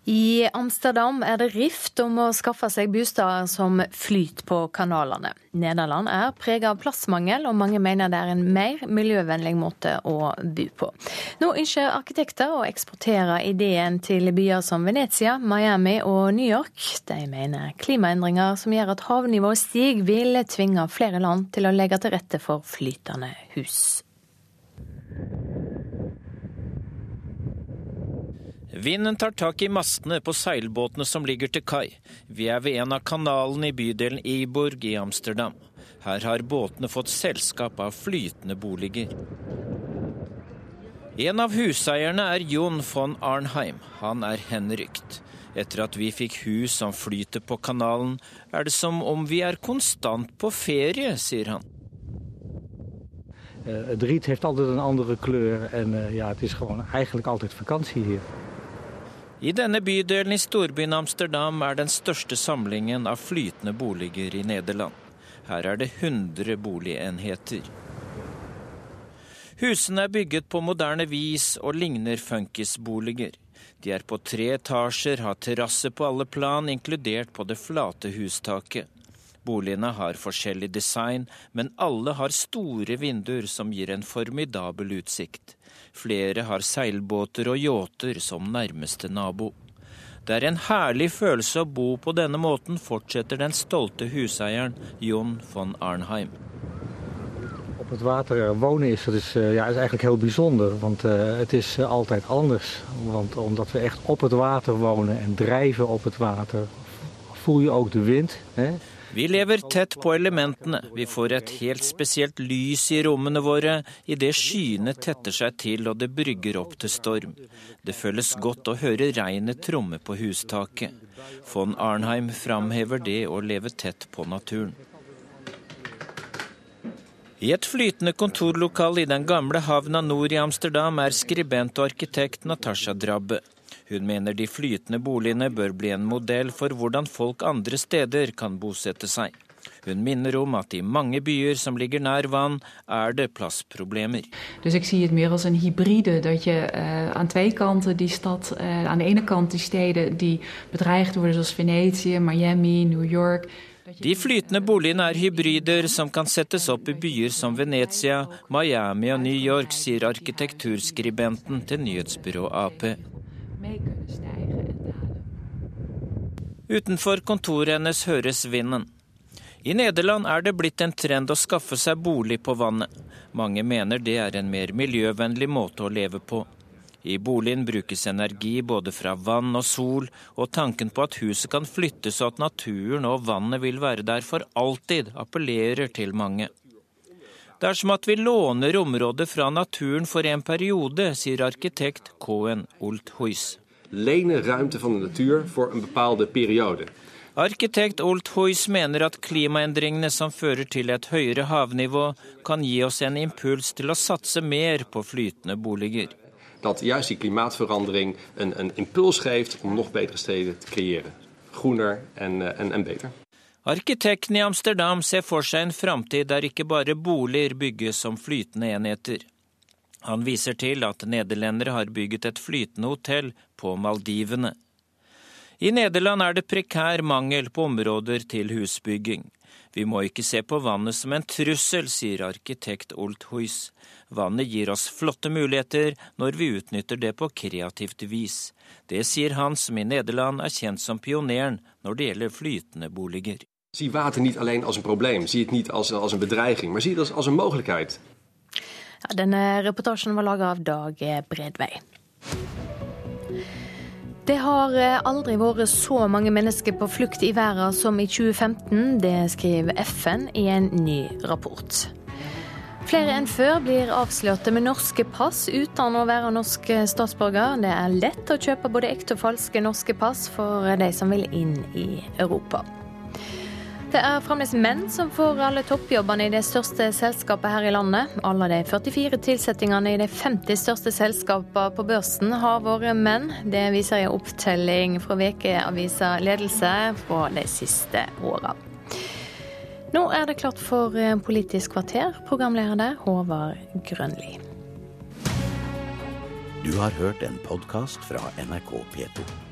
I Amsterdam er det rift om å skaffe seg bosteder som flyter på kanalene. Nederland er preget av plassmangel, og mange mener det er en mer miljøvennlig måte å bo på. Nå ønsker arkitekter å eksportere ideen til byer som Venezia, Miami og New York. De mener klimaendringer som gjør at havnivået stiger, vil tvinge flere land til å legge til rette for flytende hus. Vinden tar tak i mastene på seilbåtene som ligger til kai. Vi er ved en av kanalene i bydelen Eiborg i Amsterdam. Her har båtene fått selskap av flytende boliger. En av huseierne er Jon von Arnheim. Han er henrykt. Etter at vi fikk hus som flyter på kanalen, er det som om vi er konstant på ferie, sier han. Uh, het riet heeft altijd een andere kleur en uh, ja, het is gewoon eigenlijk altijd vakantie hier. I denne bydelen i storbyen Amsterdam er den største samlingen av flytende boliger i Nederland. Her er det 100 boligenheter. Husene er bygget på moderne vis og ligner funkisboliger. De er på tre etasjer, har terrasse på alle plan, inkludert på det flate hustaket. Boligene har forskjellig design, men alle har store vinduer som gir en formidabel utsikt. Flere har seilbåter og yachter som nærmeste nabo. Det er en herlig følelse å bo på denne måten, fortsetter den stolte huseieren Jon von Arnheim. Op het water wonen is, dat is, eh, ja, is eigenlijk heel bijzonder, want uh, het is uh, altijd anders. Want omdat we echt op het water wonen en drijven op het water, voel je ook de wind. Hè? Vi lever tett på elementene. Vi får et helt spesielt lys i rommene våre idet skyene tetter seg til og det brygger opp til storm. Det føles godt å høre regnet tromme på hustaket. Von Arnheim framhever det å leve tett på naturen. I et flytende kontorlokal i den gamle havna nord i Amsterdam er skribent og arkitekt Natasha Drabbe. Hun mener de flytende boligene bør bli en modell for hvordan folk andre steder kan bosette seg. Hun minner om at i mange byer som ligger nær vann, er det plassproblemer. Dus ik zie het meer als een hybride, dat je uh, aan twee kanten die stad, uh, aan de ene kant die steden die bedreigd worden zoals Venetië, Miami, New York. De flytende boligene er hybrider som kan settes opp i byer som Venezia, Miami og New York, sier arkitekturskribenten til nyhetsbyrået Ap mee kunnen stijgen en dalen. Utenfor kontoret hennes høres vinden. I Nederland er det blitt en trend å skaffe seg bolig på vannet. Mange mener det er en mer miljøvennlig måte å leve på. I boligen brukes energi både fra vann og sol, og tanken på at huset kan flyttes og at naturen og vannet vil være der for alltid, appellerer til mange. Det er som at vi låner området fra naturen for en periode, sier arkitekt Cohen Olthuis. Lene ruimte van de natuur voor een bepaalde periode. Arkitekt Olthuis mener at klimaendringene som fører til et høyere havnivå, kan gi oss en impuls til å satse mer på flytende boliger. Dat juist die klimaatverandering een, een impuls geeft om nog betere steden te creëren. Groener en, eh, en, en beter. Arkitekten i Amsterdam ser for seg en framtid der ikke bare boliger bygges som flytende enheter. Han viser til at nederlendere har bygget et flytende hotell på Maldivene. I Nederland er det prekær mangel på områder til husbygging. Vi må ikke se på vannet som en trussel, sier arkitekt Olthuis. Vannet gir oss flotte muligheter når vi utnytter det på kreativt vis. Det sier han som i Nederland er kjent som pioneren når det gjelder flytende boliger. Zie water niet alleen als een probleem, zie het niet als, als een bedreiging, maar zie het als, als een mogelijkheid. Ja, denne reportasjen var laga av Dag Bredvei. Det har eh, aldri vært så mange mennesker på flukt i verden som i 2015. Det skriver FN i en ny rapport. Flere enn før blir avslørte med norske pass uten å være norsk statsborger. Det er lett å kjøpe både ekte og falske norske pass for de som vil inn i Europa. Det er fremdeles menn som får alle toppjobbene i det største selskapet her i landet. Alle de 44 tilsettingene i de 50 største selskapene på børsen har vært menn. Det viser en opptelling fra Vekeavisa Ledelse fra de siste åra. Nå er det klart for Politisk kvarter, programleder der Håvard Grønli. Du har hørt en podkast fra NRK P2.